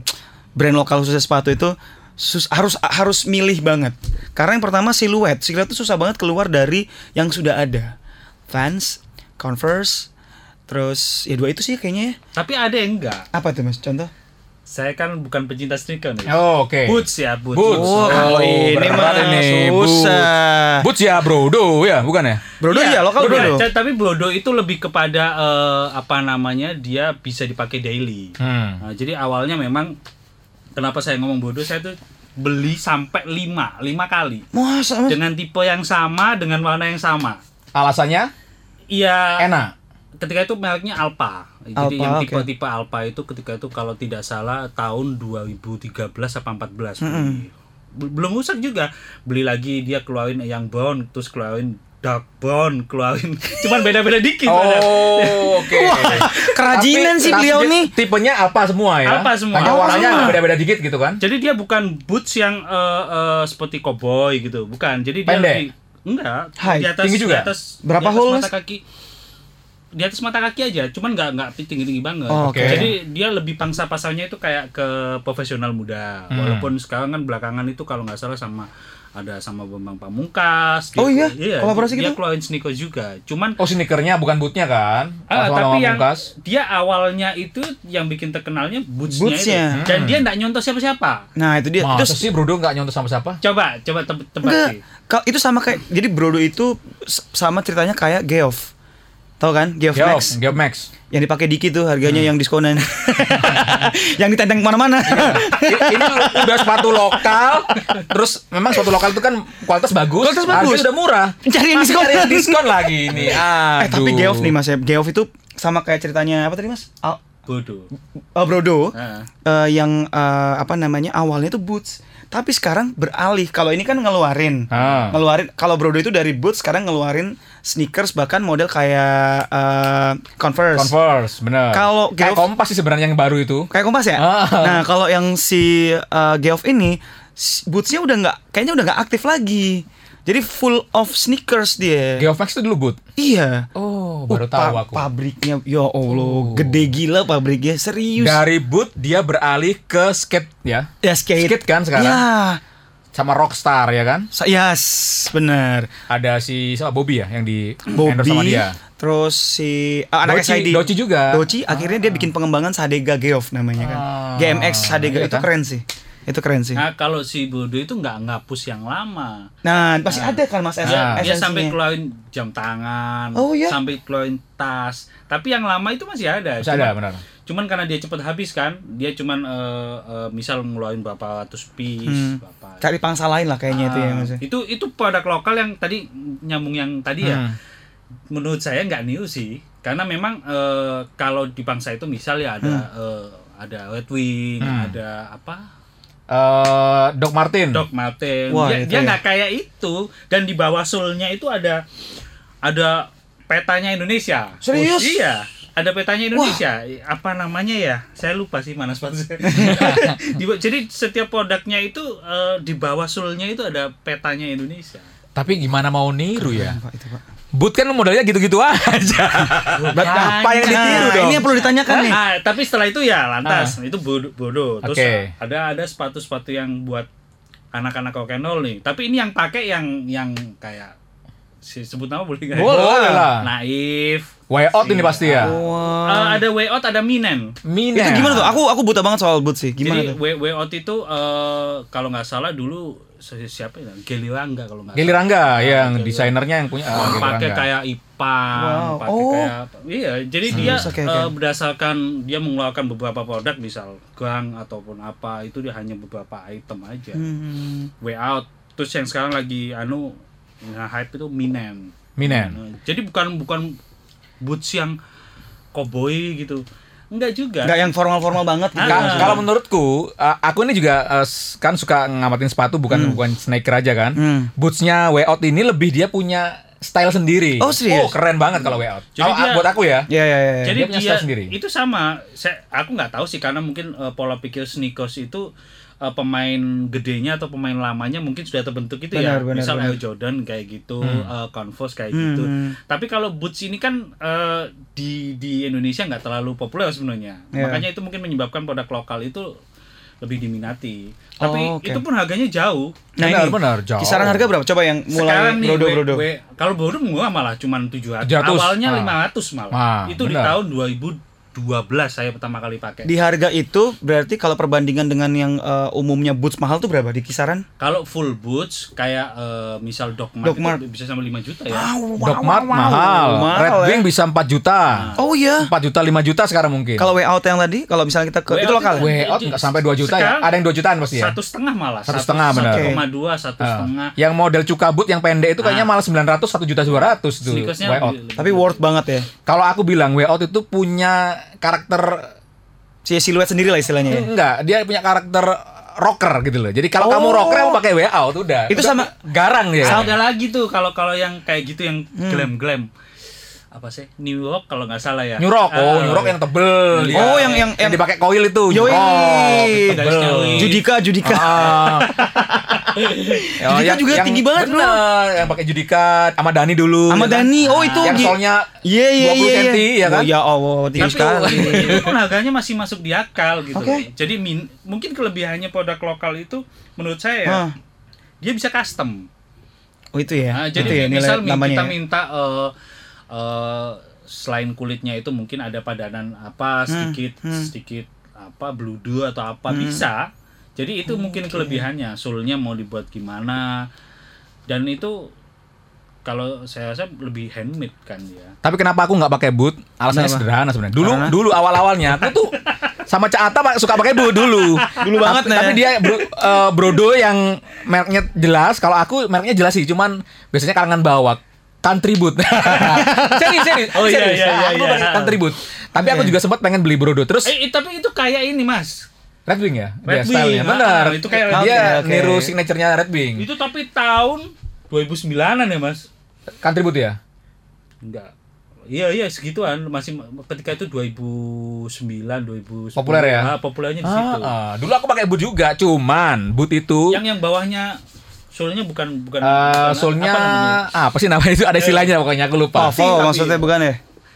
brand lokal khususnya sepatu itu sus- harus harus milih banget. Karena yang pertama siluet. Siluet itu susah banget keluar dari yang sudah ada. Vans, Converse, terus ya dua itu sih kayaknya. ya. tapi ada yang enggak Apa tuh Mas? Contoh? saya kan bukan pecinta sneaker nih oh, oke boots ya boots, Boots. Oh, kalau ini mah ini, susah. Boots ya bro do ya bukan ya Brodo iya, lokal Brodo. Brodo. Tapi Brodo itu lebih kepada eh, apa namanya dia bisa dipakai daily. hmm. Nah, jadi awalnya memang kenapa saya ngomong Brodo saya tuh beli sampai 5, 5 kali Masa Mas? dengan tipe yang sama dengan warna yang sama. alasannya Iya. enak Ketika itu mereknya Alpha. Jadi Alpha, yang tipe-tipe Alpha itu ketika itu kalau tidak salah tahun 2013 apa 14 beli. Bel- Belum rusak juga. Beli lagi dia keluarin yang brown terus keluarin dark brown, keluarin cuman beda-beda dikit. Oh, oke. kerajinan Tapi- sih beliau nih. Tipenya apa semua ya? Alpha semua. Hanya Alpha warnanya beda-beda dikit gitu kan? Jadi dia bukan boots yang eh, eh, seperti cowboy gitu, bukan. Jadi dia Pendek? lebih enggak High. di atas Tinggi juga? di atas Berapa di atas hole, mata kaki. Di atas mata kaki aja, cuman nggak nggak tinggi-tinggi banget. Oh, oke. Jadi dia lebih pangsa pasarnya itu kayak ke profesional muda. Hmm. Walaupun sekarang kan belakangan itu kalau nggak salah sama ada sama Bambang Pamungkas Oh iya? Kolaborasi dia gitu? keluarin sneakers juga. Cuman Oh, sneakernya bukan bootnya kan? Ah, tapi yang Pamungkas. dia awalnya itu yang bikin terkenalnya bootsnya, Bootsnya. itu. Dan dia nggak nyontoh siapa-siapa. Nah, itu dia. Masa Terus sih Brudo nggak nyontoh sama siapa? Coba, coba teb- tebak Enggak, sih. kalau itu sama kayak jadi Brodo itu sama ceritanya kayak Geoff. Tahu kan? Geoff Yo, Max. Yang dipakai Diki tuh harganya Hmm. yang diskonan. yang ditenteng ke mana-mana. I- ini udah sepatu lokal, terus memang sepatu lokal itu kan kualitas bagus, Kualitas harganya bagus. udah murah. Cari yang diskon. cari yang diskon lagi ini. eh tapi Aduh. Geoff nih Mas ya. Geoff itu sama kayak ceritanya apa tadi Mas? Al bodoh. Oh, Brodo. Heeh. eh, yang eh, apa namanya awalnya itu boots tapi sekarang beralih kalau ini kan ngeluarin Ah. ngeluarin kalau Brodo itu dari boots sekarang ngeluarin sneakers bahkan model kayak eh, Converse. Converse, bener. Kalau kayak kompas sih sebenarnya yang baru itu. kayak kompas ya Ah. nah kalau yang si eh, Geoff ini bootsnya udah nggak kayaknya udah nggak aktif lagi jadi full of sneakers dia Geofax itu dulu boot. iya Oh, Uh, baru tahu pa- aku. pabriknya ya Allah Oh. gede gila pabriknya serius Dari boot dia beralih ke skate ya. ya skate, Skate kan sekarang? ya Sama Rockstar ya kan? Sa- Yes, benar. Ada si siapa Bobby ya yang di endorse sama Bobby, dia. terus si ah, anak Doci- SID. Doci juga. Doci akhirnya dia bikin pengembangan Sadega Geoff namanya kan. Ah, GMX Sadega iya itu kan? keren sih. Itu keren sih. Nah, kalau si bodoh itu nggak ngapus yang lama. Nah, pasti ada kan Mas Ah. Dia, es- dia sampai keluarin jam tangan, Oh, iya? sampai keluarin tas. Tapi yang lama itu masih ada. Masih ada, Cuman- benar. Cuman karena dia cepat habis kan, dia cuman eh, eh, misal ngeluarin berapa ratus piece, Hmm. berapa. Cari pangsa lain lah kayaknya itu ya Ah, Mas. ya. Itu itu produk lokal yang tadi nyambung yang tadi ya. Hmm. Menurut saya nggak new sih, karena memang eh, kalau di bangsa itu misal ya ada eh, ada Red Wing, Hmm. ada apa? Eh, Doc Martin. Doc Marten. Wah, dia itu dia ya. nggak kayak itu dan di bawah sulnya itu ada ada petanya Indonesia. Serius? iya. Ada petanya Indonesia. Apa namanya ya? Saya lupa sih mana sponsor. Jadi setiap produknya itu eh, di bawah sulnya itu ada petanya Indonesia. Tapi gimana mau niru ya? Pak, itu, Pak. Boot kan modelnya gitu-gitu aja. Berarti apa yang ditiru Nah, dong? ini yang perlu ditanyakan nih. Ah, tapi setelah itu ya lantas itu bodoh. bodoh. Terus Oke. ada ada sepatu-sepatu yang buat anak-anak roll nih. Tapi ini yang pakai yang yang kayak si sebut nama boleh nggak? Boleh lah. Naif. Way out ini pasti ya. Wah. Eh, ada way out, ada minen. Mine. Itu gimana tuh? Aku aku buta banget soal boots sih. Gimana Jadi tuh? way, way out itu eh, kalau nggak salah dulu si- siapa ya? Geli Rangga kalau nggak Gili salah. Rangga yang Gili desainernya yang punya ah, Gili pakai kayak Ipang, Wow. pakai Oh. kayak iya. Jadi dia Serius, oke, eh, oke. berdasarkan dia mengeluarkan beberapa produk, misal gang ataupun apa itu dia hanya beberapa item aja. Hmm. Way out. Terus yang sekarang lagi anu nah hype itu Minen. Minen. Nah, Jadi bukan bukan boots yang cowboy gitu. Enggak juga. Nggak yang formal-formal banget gitu. Ka- Ah. Kalau menurutku, uh, aku ini juga uh, s- kan suka ngamatin sepatu bukan bukan sneaker aja kan. Hmm. Bootsnya way out ini lebih dia punya style sendiri. Oh, serius? Oh keren banget kalau way out. Jadi Kalau dia- buat aku ya. Iya iya iya. Jadi Dia punya dia, style sendiri. itu sama. Saya aku nggak tahu sih karena mungkin eh, pola pikir sneakers itu uh, pemain gedenya atau pemain lamanya mungkin sudah terbentuk itu ya. benar, ya benar, misal benar. Jordan kayak gitu hmm. uh, Converse kayak hmm. gitu hmm. tapi kalau boots ini kan uh, di di Indonesia nggak terlalu populer sebenarnya yeah. makanya itu mungkin menyebabkan produk lokal itu lebih diminati. Oh, Tapi okay. itu pun harganya jauh. Nah, benar, ini, benar, jauh. Kisaran harga berapa? Coba yang mulai Sekarang nih, brodo, brodo. Kalau brodo gua malah cuma tujuh 700. Awalnya ah. ratus malah. Ah, itu benar. di tahun 2000 12 saya pertama kali pakai. Di harga itu berarti kalau perbandingan dengan yang uh, umumnya boots mahal tuh berapa di kisaran? Kalau full boots kayak uh, misal doc mart bisa sama 5 juta ya. Wow, wow, Dogmart wow, mahal. mahal. Red eh. Wing ya. bisa 4 juta. Oh iya. 4 juta 5 juta sekarang mungkin. Kalau way out yang tadi kalau misalnya kita ke way itu lokal. Way out nggak sampai 2 juta ya? sekarang, ya. Ada yang 2 jutaan pasti ya. Satu setengah malah. Satu setengah benar. 1,2 satu ah. setengah. Yang model cuka boot yang pendek itu kayaknya ah. malah 900 1 juta 200 tuh. Way out. Tapi worth banget ya. Kalau aku bilang way out itu punya karakter Si siluet sendiri lah istilahnya ya. enggak, dia punya karakter rocker gitu loh. Jadi kalau Oh. kamu rocker kamu pakai way out udah. Itu Udah sama- garang ya. Ada lagi tuh kalau kalau yang kayak gitu yang Hmm. glam-glam. Apa sih? New York kalau nggak salah ya. New Rock, oh, Ah, New Rock yang tebel. dia. Oh, yang- yang- yang- dipakai koil itu. New. Rock, Garisnya tebel. Judika, Judika. Ah. Judika yang- juga yang- tinggi banget, bro. bener, Yang pakai Judika sama Dani dulu. Sama ya kan? Dani. Oh, itu yang solnya Iya iya 20 iya. cm ya kan? Oh, ya Allah, tinggi Tapi sekali. itu pun harganya masih masuk di akal gitu. Oke. Jadi min- mungkin kelebihannya produk lokal itu menurut saya ya, Hah. dia bisa custom. Oh itu ya. Nah, itu jadi ya nilai misal mi- namanya. kita ya. minta eh, eh, selain kulitnya itu mungkin ada padanan apa sedikit hmm. sedikit apa bludu atau apa bisa. Jadi itu mungkin kelebihannya. Sulnya mau dibuat gimana dan itu kalau saya rasa lebih handmade kan ya. Tapi kenapa aku nggak pakai boot? Alasannya Kenapa? sederhana sebenarnya. Dulu Karena? dulu awal-awalnya aku tuh sama Cak Ata pak- suka pakai boot dulu. Dulu banget, tapi, Nah. tapi dia bro- eh, Brodo yang mereknya jelas. Kalau aku mereknya jelas sih, cuman biasanya kalangan bawah. Contribute. serius, serius. Oh, iya, serius. iya, iya, Aku iya. pakai Contribute. Tapi aku Oke. juga sempat pengen beli Brodo. Terus Eh, tapi itu kayak ini mas. Red Wing ya? Red Dia Wing, stylenya. Benar. itu kayak Red dia Wing. Oke, niru signaturenya Red Wing. Itu tapi tahun 2009an ya mas. Contribute ya? Enggak. Iya iya segituan masih ketika itu 2009 2010 Populer ya? Ah, populernya di situ. Ah, ah. Dulu aku pakai boot juga, cuman boot itu Yang yang bawahnya soalnya bukan bukan, eh, bukan- soalnya apa namanya? apa sih namanya itu ada istilahnya pokoknya aku lupa. Pavo tapi- maksudnya bukan ya?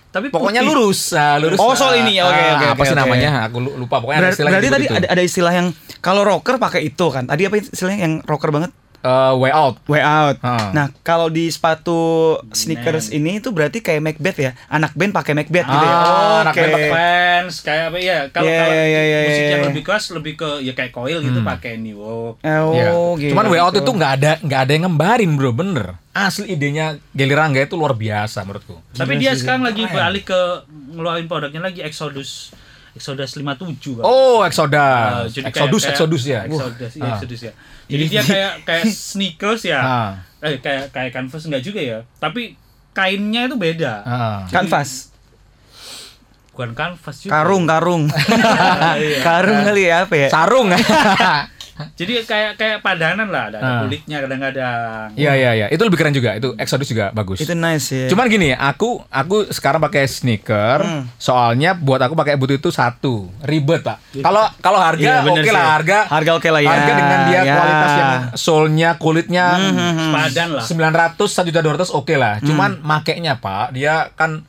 Tapi Pokoknya putih. lurus, ah, lurus. Oh, soal ini ya, oke, Ah, oke, Apa oke, sih oke. namanya? Aku lu- lupa. Pokoknya ada Berarti, istilah berarti gitu tadi itu. ada, ada istilah yang kalau rocker pakai itu kan. Tadi apa istilahnya yang rocker banget? Eh, way out. Way out. Ah. Nah, kalau di sepatu sneakers ini itu berarti kayak Macbeth ya. Anak band pakai Macbeth gitu ya. Ah, anak Oke. band pakai fans kayak apa ya kalau Iya, kalau iya, iya, musik yang iya. lebih keras lebih ke ya kayak coil gitu pakai New York Oh, Iya. gitu. Cuman way out itu nggak ada nggak ada yang ngembarin bro, bener. Asli idenya Geli Rangga itu luar biasa menurutku. tapi dia sekarang lagi balik ke ngeluarin produknya lagi Exodus Exodus 57 kan. Oh, Exodus. Ah, kayak- Exodus, kayak- Exodus ya. Exodus, iya, Ah. Exodus ya. Jadi dia kayak kayak sneakers ya. Ah. Eh kayak kayak canvas enggak juga ya. Tapi kainnya itu beda. Ah. kanvas. Bukan canvas juga. Karung, karung. Iya. karung kali ya apa ya? Sarung. Jadi kayak kayak padanan lah, ada, ada Ah. kulitnya kadang-kadang. Iya iya iya, itu lebih keren juga. Itu Exodus juga bagus. Itu nice ya. Cuman gini, aku aku sekarang pakai sneaker, Hmm. soalnya buat aku pakai boot itu satu ribet pak. Kalau kalau harga Iya, oke sih. lah harga. Harga oke lah ya. Harga dengan dia Ya. Hmm, kualitas yang solnya, kulitnya Sepadan lah. 900 1 juta 200 oke lah. Cuman makainya Pak, dia kan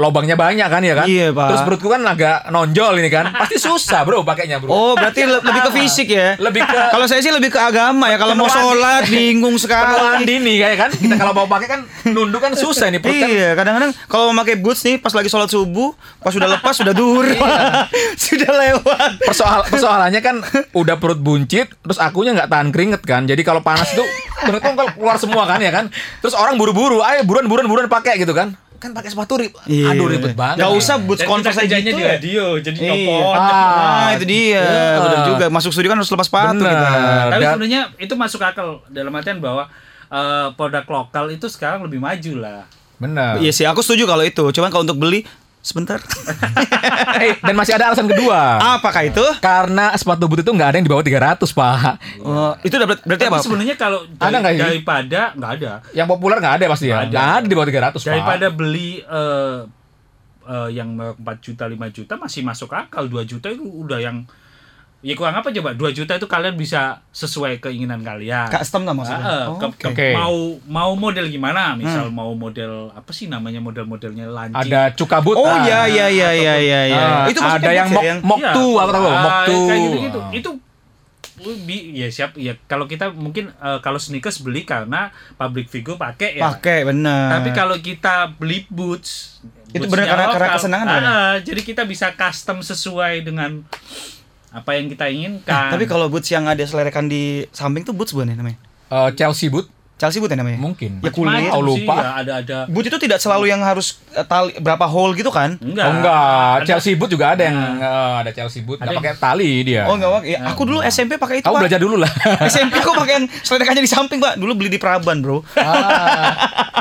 lobangnya banyak kan ya kan? Iya, Pak. Terus perutku kan agak nonjol ini kan. Pasti susah, Bro, pakainya, Bro. Oh, berarti le- lebih ke fisik ya? Lebih ke- Kalau saya sih lebih ke agama ya. Kalau mau Penuaan sholat bingung Penuaan sekali. dini kayak kan. Kita kalau mau pakai kan nunduk kan susah ini perut kan. Iya, kadang-kadang kalau mau pakai boots nih pas lagi sholat subuh, pas sudah lepas sudah duhur. sudah lewat. Persoal persoalannya kan udah perut buncit, terus akunya nggak tahan keringet kan. Jadi kalau panas itu perut tuh keluar semua kan ya kan. Terus orang buru-buru, ayo buruan buruan buruan pakai gitu kan. Kan pakai sepatu rib. Iya. Aduh ribet banget. Gak usah boots kita aja gitu di ya. radio, jadi Iya. nyopot. Ah, itu dia. Iya. Benar juga. Masuk studio kan harus lepas sepatu Bener. kita. Tapi Dan- sebenarnya itu masuk akal dalam artian bahwa eh, produk lokal itu sekarang lebih maju lah. Bener. Iya sih, aku setuju kalau itu. Cuman kalau untuk beli sebentar. Eh, dan masih ada alasan kedua. Apakah itu? Karena sepatu boot itu nggak ada yang di bawah 300, Pak. Oh, itu udah ber- berarti Tapi apa? sebenarnya kalau Ada dari- sih? daripada nggak ada Yang populer nggak ada pasti ya. Nggak ada. Ada di bawah 300, Pak. daripada beli eh, eh, yang 4 juta 5 juta masih masuk akal 2 juta itu udah yang ya kurang apa coba 2 juta itu kalian bisa sesuai keinginan kalian Custom lah maksudnya? Ah, Oh, ke- oke. ke- mau mau model gimana misal mau model apa sih namanya model-modelnya lancip ada cuka boot. Oh ah. iya iya iya iya iya iya. Ah, itu maksudnya ada yang boots mok ya, yang mok Iya. tuh, aku tahu, Ah, mok tuh. kayak gitu-gitu. Itu uh, bi- ya siap ya kalau kita mungkin uh, kalau sneakers beli karena public figure pakai ya. pakai benar. Tapi kalau kita beli boots Itu benar karena- karena kesenangan ah, ya? ah, jadi kita bisa custom sesuai dengan apa yang kita inginkan. Tapi kalau boots yang ada selerekan di samping tuh boots bukan ya namanya? Eh, Chelsea boot Chelsea boot ya namanya? mungkin. Ya kulit. Oh, lupa. ya, ada ada Boot itu tidak selalu yang harus eh, tali berapa hole gitu kan? enggak. Oh enggak, Ada- Chelsea boot juga ada yang eh, ada Chelsea boot, Ada nggak yang- pakai tali dia. Oh enggak. Ya, aku dulu SMP pakai itu, Pak. belajar dulu lah. SMP aku pakai yang selerekannya di samping, Pak. Dulu beli di Praban, Bro. Ah,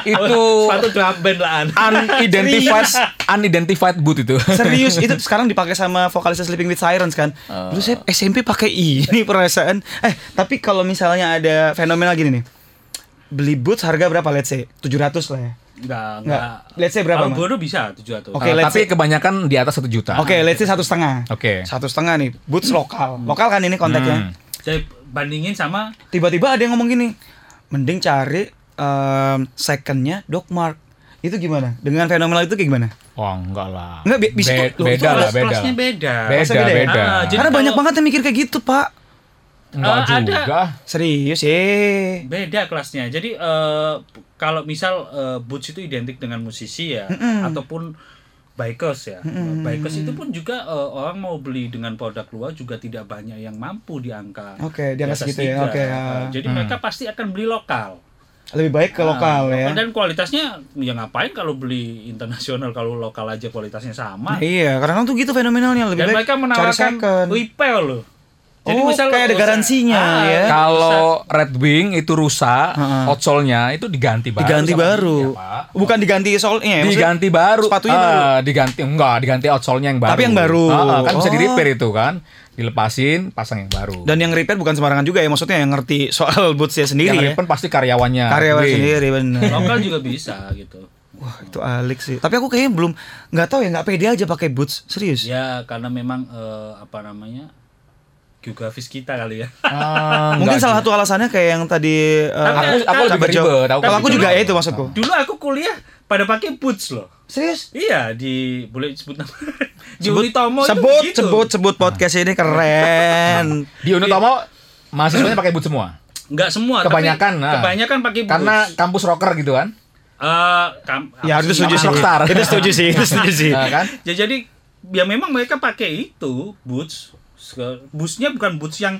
itu sepatu drum band lah An. unidentified unidentified boot itu. Serius, itu sekarang dipakai sama vokalisnya Sleeping with Sirens kan. Dulu saya SMP pakai ini perasaan. Eh, tapi kalau misalnya ada fenomena gini nih. Beli boots harga berapa let's say? 700 lah ya. Enggak, Enggak. enggak. Let's say berapa, Kalau Mas? Godo bisa 700. Oke, Eh, let's tapi say- kebanyakan di atas satu juta. Oke, let's say satu setengah. Oke. Satu setengah nih, boots lokal. Lokal kan ini konteksnya. Hmm. Jadi bandingin sama Tiba-tiba ada yang ngomong gini, mending cari em, secondnya Doc Mark. Itu gimana? Dengan fenomena itu kayak gimana? Wah, enggak lah. Enggak, bi- bisa Be- tuh. Loh, itu beda lah, beda. kelasnya beda. Beda, beda ya? beda. Ah, jadi- Karena banyak banget yang mikir kayak gitu, Pak. Enggak Eh, ada. juga. Serius, eh. beda kelasnya. Jadi eh, kalau misal eh, boots itu identik dengan musisi ya ataupun bikers ya. Bikers itu pun juga eh, orang mau beli dengan produk luar juga tidak banyak yang mampu di angka. Oke, di angka atas segitu ya. Oke, Eh, ah. Jadi mereka pasti akan beli lokal. Lebih baik ke lokal Nah, ya. Dan kualitasnya ya ngapain kalau beli internasional kalau lokal aja kualitasnya sama. Nah, iya, kadang-kadang tuh gitu fenomenalnya lebih Dan baik mereka menawarkan retail loh. Jadi oh, misal kayak ada garansinya Ah, ya. Kalau Red Wing itu rusak, Heeh. outsole-nya itu diganti baru. Diganti baru. dia. Bukan diganti solnya ya. diganti baru. Sepatunya Ah, baru. diganti enggak, diganti outsole-nya yang baru. Tapi yang baru. Ah, kan bisa Oh. di repair itu kan. Dilepasin, pasang yang baru. Dan yang repair bukan sembarangan juga ya, maksudnya yang ngerti soal bootsnya sendiri yang ya. repair pasti karyawannya. Karyawan Wing. sendiri benar. Lokal juga bisa gitu. Wah, itu alik sih. Tapi aku kayaknya belum nggak tahu ya, nggak pede aja pakai boots. Serius. Ya karena memang eh, apa namanya geografis kita kali ya. Ah, Mungkin enggak salah juga. satu alasannya kayak yang tadi eh, Tapi- aku lebih ribet, aku Kalau aku juga ya itu maksudku. Dulu aku kuliah pada pakai boots loh. Serius? Iya di boleh sebut nama. di Sebut, Unitomo itu sebut, begitu. sebut, sebut podcast ini keren. Di Unotomo mahasiswanya pakai boot semua. Nggak semua. Kebanyakan, Tapi nah. kebanyakan pakai boots. Karena kampus rocker gitu kan. Eh, kam- ya itu sih setuju sih. Itu setuju sih, itu setuju sih. Nah, kan? Ya, jadi ya memang mereka pakai itu boots. Bootsnya bukan boots yang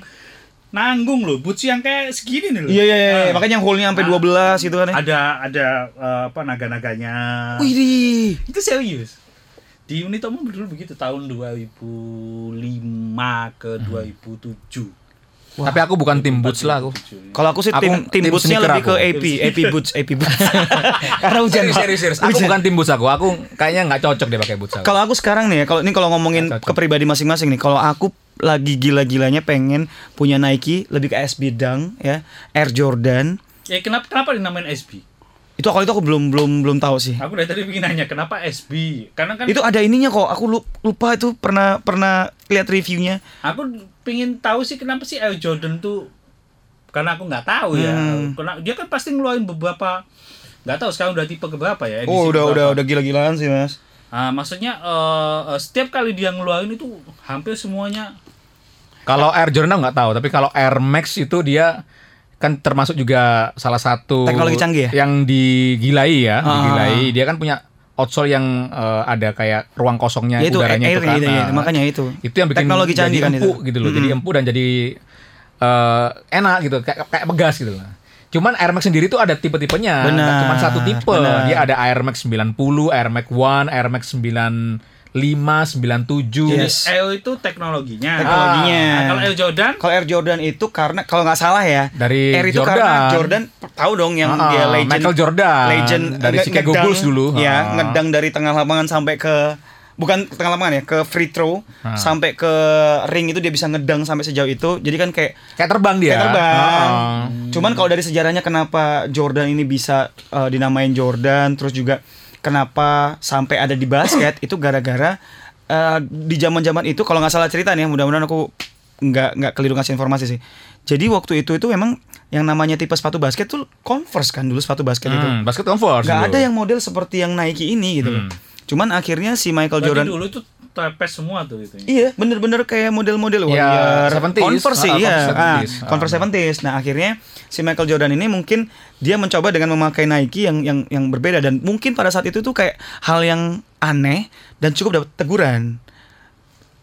nanggung loh, boots yang kayak segini nih loh. Iya iya iya, Ah. makanya yang hole-nya sampai Ah. 12 gitu kan ya. Ada ada eh, apa naga-naganya. Wih. Itu serius. Di Unitomo dulu begitu tahun 2005 ke 2007. Tapi aku bukan tim boots lah aku. Kalau aku sih Aku tim tim tim bootsnya lebih ke aku. AP, AP boots, AP boots. Karena hujan. Serius, serius, serius. Aku Hujan. bukan tim boots aku. Aku kayaknya nggak cocok deh pakai boots aku. Kalau aku sekarang nih ya, kalau ini kalau ngomongin ke pribadi masing-masing nih, kalau aku lagi gila-gilanya pengen punya Nike lebih ke SB Dunk ya, Air Jordan. Ya kenapa kenapa dinamain SB? Itu kalau itu aku belum belum belum tahu sih. Aku dari tadi pengen nanya kenapa SB? Karena kan Itu ada ininya kok. Aku lu- lupa itu pernah pernah lihat reviewnya. aku pengen tahu sih kenapa sih Air Jordan tuh karena aku nggak tahu ya. Hmm. Karena dia kan pasti ngeluarin beberapa nggak tahu sekarang udah tipe keberapa ya. edisi Oh, udah keberapa. udah udah gila-gilaan sih, Mas. Ah, maksudnya eh, eh, setiap kali dia ngeluarin itu hampir semuanya Kalau Air Jordan nggak tahu, tapi kalau Air Max itu dia kan termasuk juga salah satu Teknologi canggih ya? yang digilai ya, Ah. digilai. Dia kan punya outsole yang eh, ada kayak ruang kosongnya Ya itu udaranya itu airnya kan. gitu ya, Nah, makanya itu. itu yang bikin teknologi jadi canggih kan itu. empuk gitu loh. Jadi Mm-mm. empuk dan jadi eh, enak gitu, kayak kayak pegas gitu loh. Cuman Air Max sendiri tuh ada tipe-tipenya, cuma satu tipe. benar. Dia ada Air Max 90, Air Max One, Air Max 95, 97. Yes. Air itu teknologinya. Teknologinya. Nah, kalau Air Jordan Kalau Air Jordan itu karena kalau nggak salah ya Dari Air itu Jordan. karena Jordan tahu dong yang Ah, dia legend Michael Jordan. legend Dari nge- Chicago ngedang, Bulls dulu. ya Ah. ngedang dari tengah lapangan sampai ke bukan tengah lapangan ya ke free throw Ah. sampai ke ring itu dia bisa ngedang sampai sejauh itu jadi kan kayak Kayak terbang dia. kayak terbang. Ah. Cuman kalau dari sejarahnya kenapa Jordan ini bisa uh, dinamain Jordan, terus juga kenapa sampai ada di basket itu gara-gara uh, di zaman-zaman itu kalau nggak salah cerita nih, mudah-mudahan aku nggak nggak keliru ngasih informasi sih. Jadi waktu itu itu memang yang namanya tipe sepatu basket tuh Converse kan dulu sepatu basket itu. Hmm, basket Converse. Nggak ada yang model seperti yang Nike ini gitu. Hmm. Cuman akhirnya si Michael berarti Jordan dulu itu trapez semua tuh itu. Iya, bener-bener kayak model-model Ya, Warrior, 70s. Converse sih, Ah, iya, Converse ah, 70s. Converse Ah. 70s. Nah, akhirnya si Michael Jordan ini mungkin dia mencoba dengan memakai Nike yang yang yang berbeda dan mungkin pada saat itu tuh kayak hal yang aneh dan cukup dapat teguran.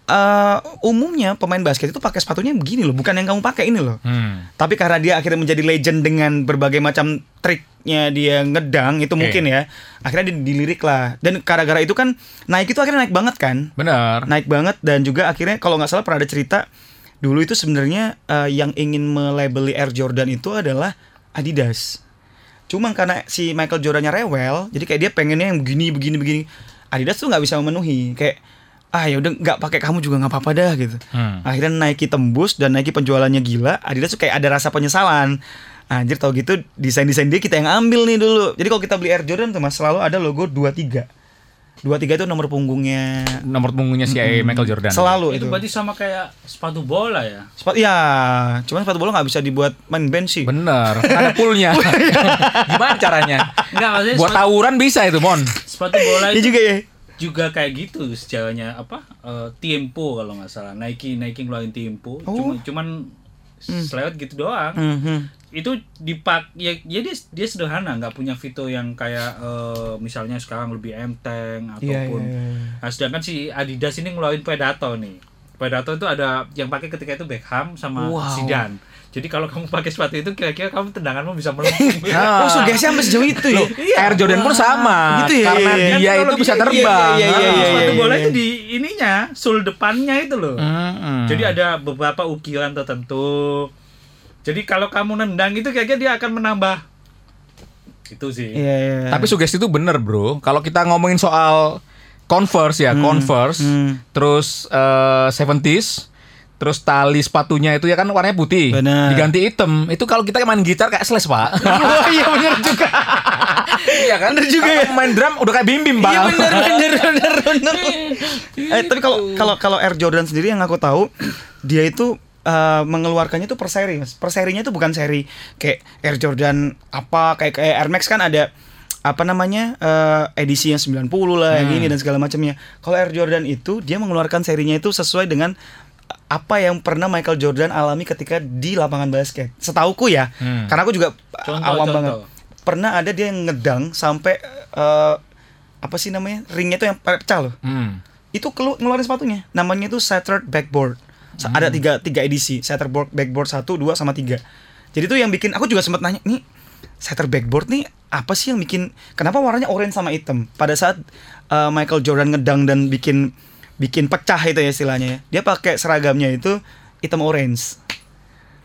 Eh, umumnya pemain basket itu pakai sepatunya begini loh, bukan yang kamu pakai ini loh. Hmm. Tapi karena dia akhirnya menjadi legend dengan berbagai macam triknya dia ngedang itu Oke. mungkin ya. Akhirnya dia dilirik lah. Dan gara-gara itu kan Nike itu akhirnya naik banget kan Benar. naik banget dan juga akhirnya kalau nggak salah pernah ada cerita dulu itu sebenarnya eh, yang ingin melabeli Air Jordan itu adalah Adidas. Cuma karena si Michael Jordannya rewel, jadi kayak dia pengennya yang begini begini begini. Adidas tuh nggak bisa memenuhi. Kayak ah ya udah nggak pakai kamu juga nggak apa-apa dah gitu. Hmm. Akhirnya Nike tembus dan Nike penjualannya gila. Adidas tuh kayak ada rasa penyesalan. Anjir tau gitu desain-desain dia kita yang ambil nih dulu. Jadi kalau kita beli Air Jordan tuh Mas selalu ada logo 23. 23 itu nomor punggungnya Nomor punggungnya si Michael Jordan. Selalu itu itu. berarti sama kayak sepatu bola ya. Sepatu ya, cuman sepatu bola nggak bisa dibuat main bench sih. Bener. Ada poolnya. Gimana caranya? Enggak maksudnya Buat sepatu, tawuran bisa itu, Mon. sepatu bola Iya itu juga ya. Juga kayak gitu sejarahnya apa eh, Tiempo kalau nggak salah Nike Nike ngeluarin Tiempo Oh. cuman cuman selewat gitu doang Mhm. itu dipak ya, ya dia dia sederhana nggak punya fitur yang kayak eh, misalnya sekarang lebih enteng Iya, ataupun iya, iya. nah sedangkan si Adidas ini ngeluarin Predator nih Predator itu ada yang pakai ketika itu Beckham sama Wow. Zidane. Jadi kalau kamu pakai sepatu itu kira-kira kamu tendanganmu bisa melengkung. Nah. Oh, sugesnya sampai sejauh itu ya. Air Jordan pun sama Gitu ya, karena iya, iya. dia Kan itu bisa terbang. iya, iya, iya, Ah. iya, sepatu iya, bola iya. itu di ininya, sul depannya itu loh. Mm-mm. Jadi ada beberapa ukiran tertentu. Jadi kalau kamu nendang itu kayaknya dia akan menambah itu sih. Iya, iya. Tapi sugesti itu bener bro. Kalau kita ngomongin soal Converse ya, Converse, hmm. terus eh, 70s, terus tali sepatunya itu ya kan warnanya putih, Bener. diganti hitam. Itu kalau kita main gitar kayak slash pak. Oh iya benar juga. iya kan? Bener juga ya. main drum udah kayak bim bim pak. Iya benar benar benar benar. Eh tapi kalau kalau kalau Air Jordan sendiri yang aku tahu dia itu eh, mengeluarkannya tuh per seri mas. Per serinya itu bukan seri kayak Air Jordan apa kayak kayak Air Max kan ada apa namanya eh, edisi yang 90 lah yang ini dan segala macamnya. Kalau Air Jordan itu dia mengeluarkan serinya itu sesuai dengan apa yang pernah Michael Jordan alami ketika di lapangan basket. Setauku ya. Hmm. Karena aku juga Contoh, awam contoh. banget. Pernah ada dia yang ngedang sampai eh, apa sih namanya? Ringnya itu yang pecah loh Hmm. itu kelu ngeluarin sepatunya namanya itu Shattered Backboard Sa- ada tiga tiga edisi Shattered board Backboard satu dua sama tiga jadi itu yang bikin aku juga sempat nanya nih Shattered Backboard nih apa sih yang bikin kenapa warnanya orange sama hitam pada saat uh, Michael Jordan ngedang dan bikin bikin pecah itu ya istilahnya ya dia pakai seragamnya itu hitam orange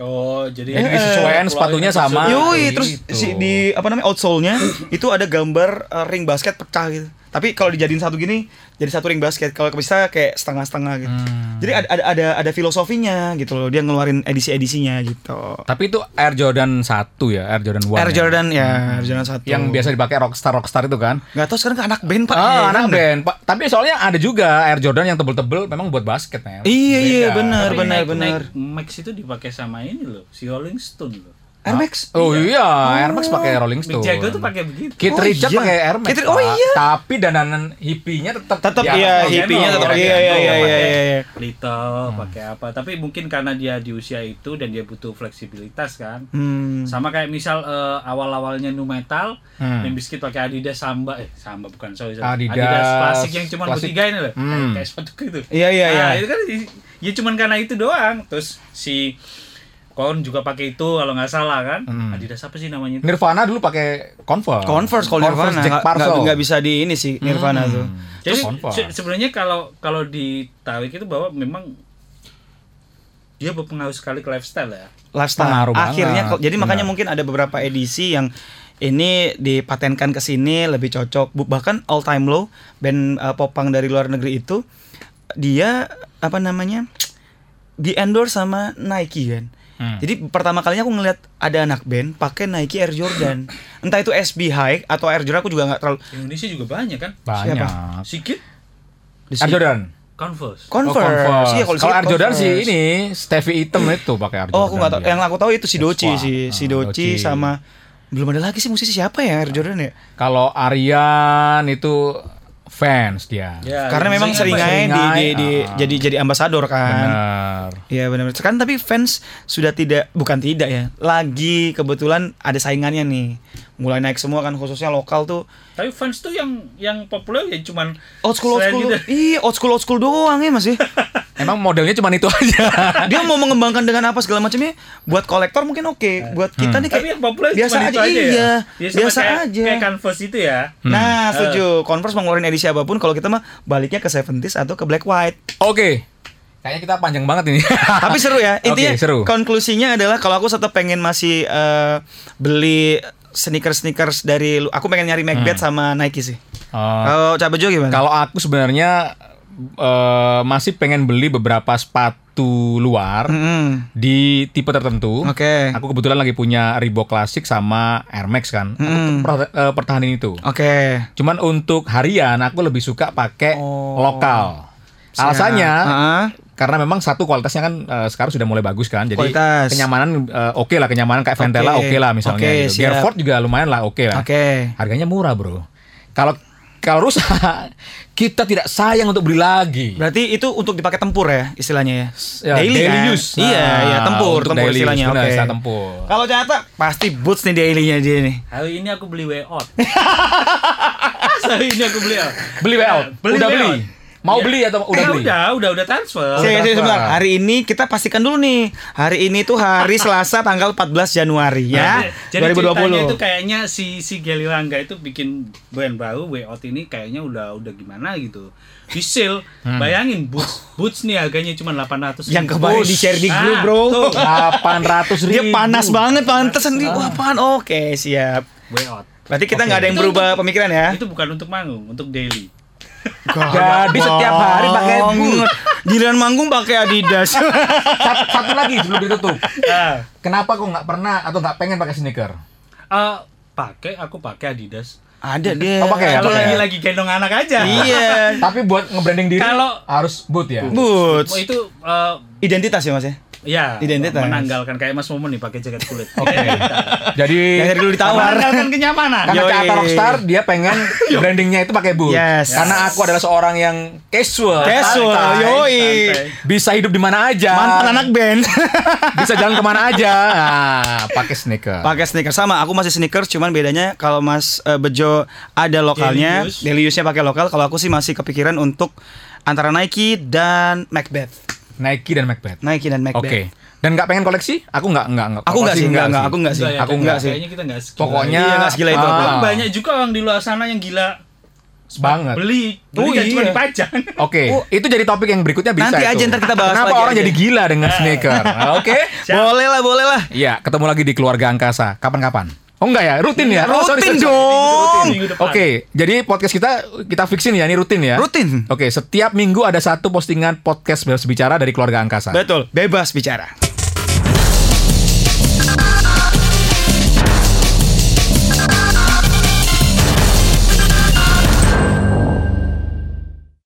Oh, jadi Jadi disesuaikan sepatunya sama. Yoi, gitu. terus si, di apa namanya outsole-nya itu ada gambar uh, ring basket pecah gitu. Tapi kalau dijadiin satu gini jadi satu ring basket. Kalau bisa kayak setengah-setengah gitu. Hmm. Jadi ada, ada ada ada filosofinya gitu loh. Dia ngeluarin edisi-edisinya gitu. Tapi itu Air Jordan 1 ya, Air Jordan 1. Air Jordan ya, Air Jordan satu. Yang biasa dipakai rockstar rockstar itu kan. nggak tahu sekarang ke anak band Pak. Ah, Ya, anak kan? band. Pak. Tapi soalnya ada juga Air Jordan yang tebel-tebel memang buat basket ya. Iya iya benar benar benar. Max itu dipakai sama ini loh, si Rolling Stone loh. Air Max. Oh iya, Air Max pakai Rolling Mick Stone. Jagger tuh pakai begitu. Keith Oh Richard iya. pakai Air Max. Keith- oh iya. Tapi dananan hippinya tetap Tetap iya Gendong, tetap pakai iya iya iya iya iya. iya. Little pakai apa? Tapi mungkin karena dia di usia itu dan dia butuh fleksibilitas kan. Hmm. Sama kayak misal eh, awal-awalnya nu metal, Hmm. Limp Bizkit pakai Adidas Samba, eh Samba bukan sorry, sorry. Adidas klasik yang cuma bertiga ini loh, Hmm. kayak sepatu gitu. Iya iya iya. Nah, itu kan ya cuman karena itu doang. Terus si Kon juga pakai itu kalau nggak salah kan. Hmm. Adidas apa sih namanya itu? Nirvana dulu pakai Converse. Converse kalau Nirvana nggak- bisa di ini sih Nirvana tuh. Jadi se- sebenarnya kalau kalau ditarik itu bahwa memang dia berpengaruh sekali ke lifestyle ya. lifestyle. Pengaruh Akhirnya banget. jadi makanya Benar. mungkin ada beberapa edisi yang ini dipatenkan ke sini lebih cocok. Bahkan All Time Low band uh, popang dari luar negeri itu dia apa namanya? di endorse sama Nike kan. Hmm. Jadi pertama kalinya aku ngeliat ada anak band pakai Nike Air Jordan. Entah itu SB High atau Air Jordan aku juga nggak terlalu Indonesia juga banyak kan. Banyak. Siapa? Sikit Air Jordan. Converse. Converse. Oh, Converse. Iya, kalau kalau Air Jordan sih ini Stevie Item itu pakai Air Jordan. Oh, aku nggak tahu. dia. Yang aku tahu itu si Doci Squad. si si Ah, Doci Doci. sama belum ada lagi sih musisi siapa ya Air Jordan ya? Kalau Aryan itu fans dia. Ya, Karena memang sering apa aja ya? di, di, di- ah. jadi jadi ambasador kan. Benar. Iya benar. Sekarang tapi fans sudah tidak bukan tidak ya. Lagi kebetulan ada saingannya nih. Mulai naik semua kan khususnya lokal tuh. Tapi fans tuh yang yang populer ya cuman Old school old school. gitu. Iya, old school old school doang ya Mas ya. Emang modelnya cuma itu aja. Dia mau mengembangkan dengan apa segala macamnya buat kolektor mungkin oke. Buat kita nih kayak Tapi yang populer biasa cuma aja, itu aja iya. ya. Ya, sama biasa kayak, aja. Kayak Converse itu ya. Nah, setuju. Converse mau ngeluarin edisi apa pun kalau kita mah baliknya ke 70s atau ke black white. Oke. Kayaknya kita panjang banget ini. Tapi seru ya. Intinya Oke, seru. konklusinya adalah kalau aku tetap pengen masih eh, beli sneakers-sneakers dari lu- aku pengen nyari Macbeth sama Nike sih. Oh. Kalau Cak Bejo gimana? Kalau aku sebenarnya eh, masih pengen beli beberapa sepatu luar Mm-mm. di tipe tertentu. Oke. Aku kebetulan lagi punya Reebok Classic sama Air Max kan. Aku Mm. per- eh, pertahanin itu. Oke. Cuman untuk harian aku lebih suka pakai Oh. lokal. Alasannya Heeh. karena memang satu kualitasnya kan eh, sekarang sudah mulai bagus kan. Jadi Kualitas. kenyamanan eh, oke lah kenyamanan kayak Ventela Oke. oke lah misalnya. Oke, gitu. Gearford juga lumayan lah oke lah. Oke. Harganya murah, Bro. Kalau kalau rusak kita tidak sayang untuk beli lagi. Berarti itu untuk dipakai tempur ya istilahnya ya. Ya, daily kan? use. Iya, Nah, iya tempur, untuk tempur daily use, istilahnya. Oke. istilah tempur. Kalau Cata pasti boots nih dailynya dia nih. Hari ini aku beli way out. Hari ini aku beli out. Beli way out? Beli Udah way beli? out. Mau Ya. beli atau udah Ya beli? udah, udah, udah transfer. Saya, saya transfer. sebentar. Hari ini kita pastikan dulu nih. Hari ini tuh hari Selasa tanggal 14 Januari ya. Jadi 2020. ceritanya itu kayaknya si si Geli Langga itu bikin brand baru Way Out ini kayaknya udah udah gimana gitu. Di sale, bayangin boots boots nih harganya cuma 800 yang kemarin di share di grup, Ah, Bro. tuh. 800 ribu. Dia panas banget pantesan di wah apaan? Oke, siap. Way Out. Berarti kita nggak ada yang Itu berubah pemikiran ya? Itu bukan untuk manggung, untuk daily. Jadi setiap hari pakai boot. Giliran manggung pakai Adidas. Satu, satu lagi sebelum ditutup. Ah. Kenapa kok nggak pernah atau nggak pengen pakai sneaker? Eh, pakai aku pakai Adidas. ada dia. Oh, pakai ya, Kalau pakai lagi ya? lagi gendong anak aja. Iya. Tapi buat nge-branding diri Kalau- harus boot ya. Boots. Oh, itu eh, Identitas ya Mas ya? Ya Identitas. menanggalkan kayak Mas Momen nih pakai jaket kulit. Oke. Jadi Yang dari dulu ditawar. Menanggalkan kenyamanan. karena Yoi. kata Rockstar dia pengen brandingnya itu pakai boot. Yes. Karena aku adalah seorang yang casual. Casual, santai, yoi. santai. Bisa hidup di mana aja. Mantan anak band. Bisa jalan ke mana aja. Nah, pakai sneaker. pakai sneakers sama aku masih sneakers cuman bedanya kalau Mas eh, Bejo ada lokalnya daily use-nya pakai lokal kalau aku sih masih kepikiran untuk antara Nike dan Macbeth Nike dan Macbeth. Nike dan Oke. Macbeth Dan nggak pengen koleksi? Aku nggak nggak nggak. aku nggak sih enggak enggak aku enggak sih Enggak ya, aku kayaknya- enggak sih Kayaknya kita enggak segila. Pokoknya Iya, nggak segila itu aku. Ah, banyak juga orang di luar sana yang gila banget. beli, beli Oh, kan cuma iya. dipajang. Oke, itu jadi topik yang berikutnya bisa Nanti itu. aja, ntar kita bahas Kenapa lagi orang aja. jadi gila dengan sneaker? Oke. boleh lah boleh lah Iya, ketemu lagi di keluarga angkasa. Kapan-kapan? Oh enggak ya, rutin ya? Oh, sorry, Rutin sorry, dong. Oke, jadi podcast kita kita fixin ya, ini rutin ya. Rutin. Oke, setiap minggu ada satu postingan podcast Bebas bicara dari keluarga angkasa. betul bebas bicara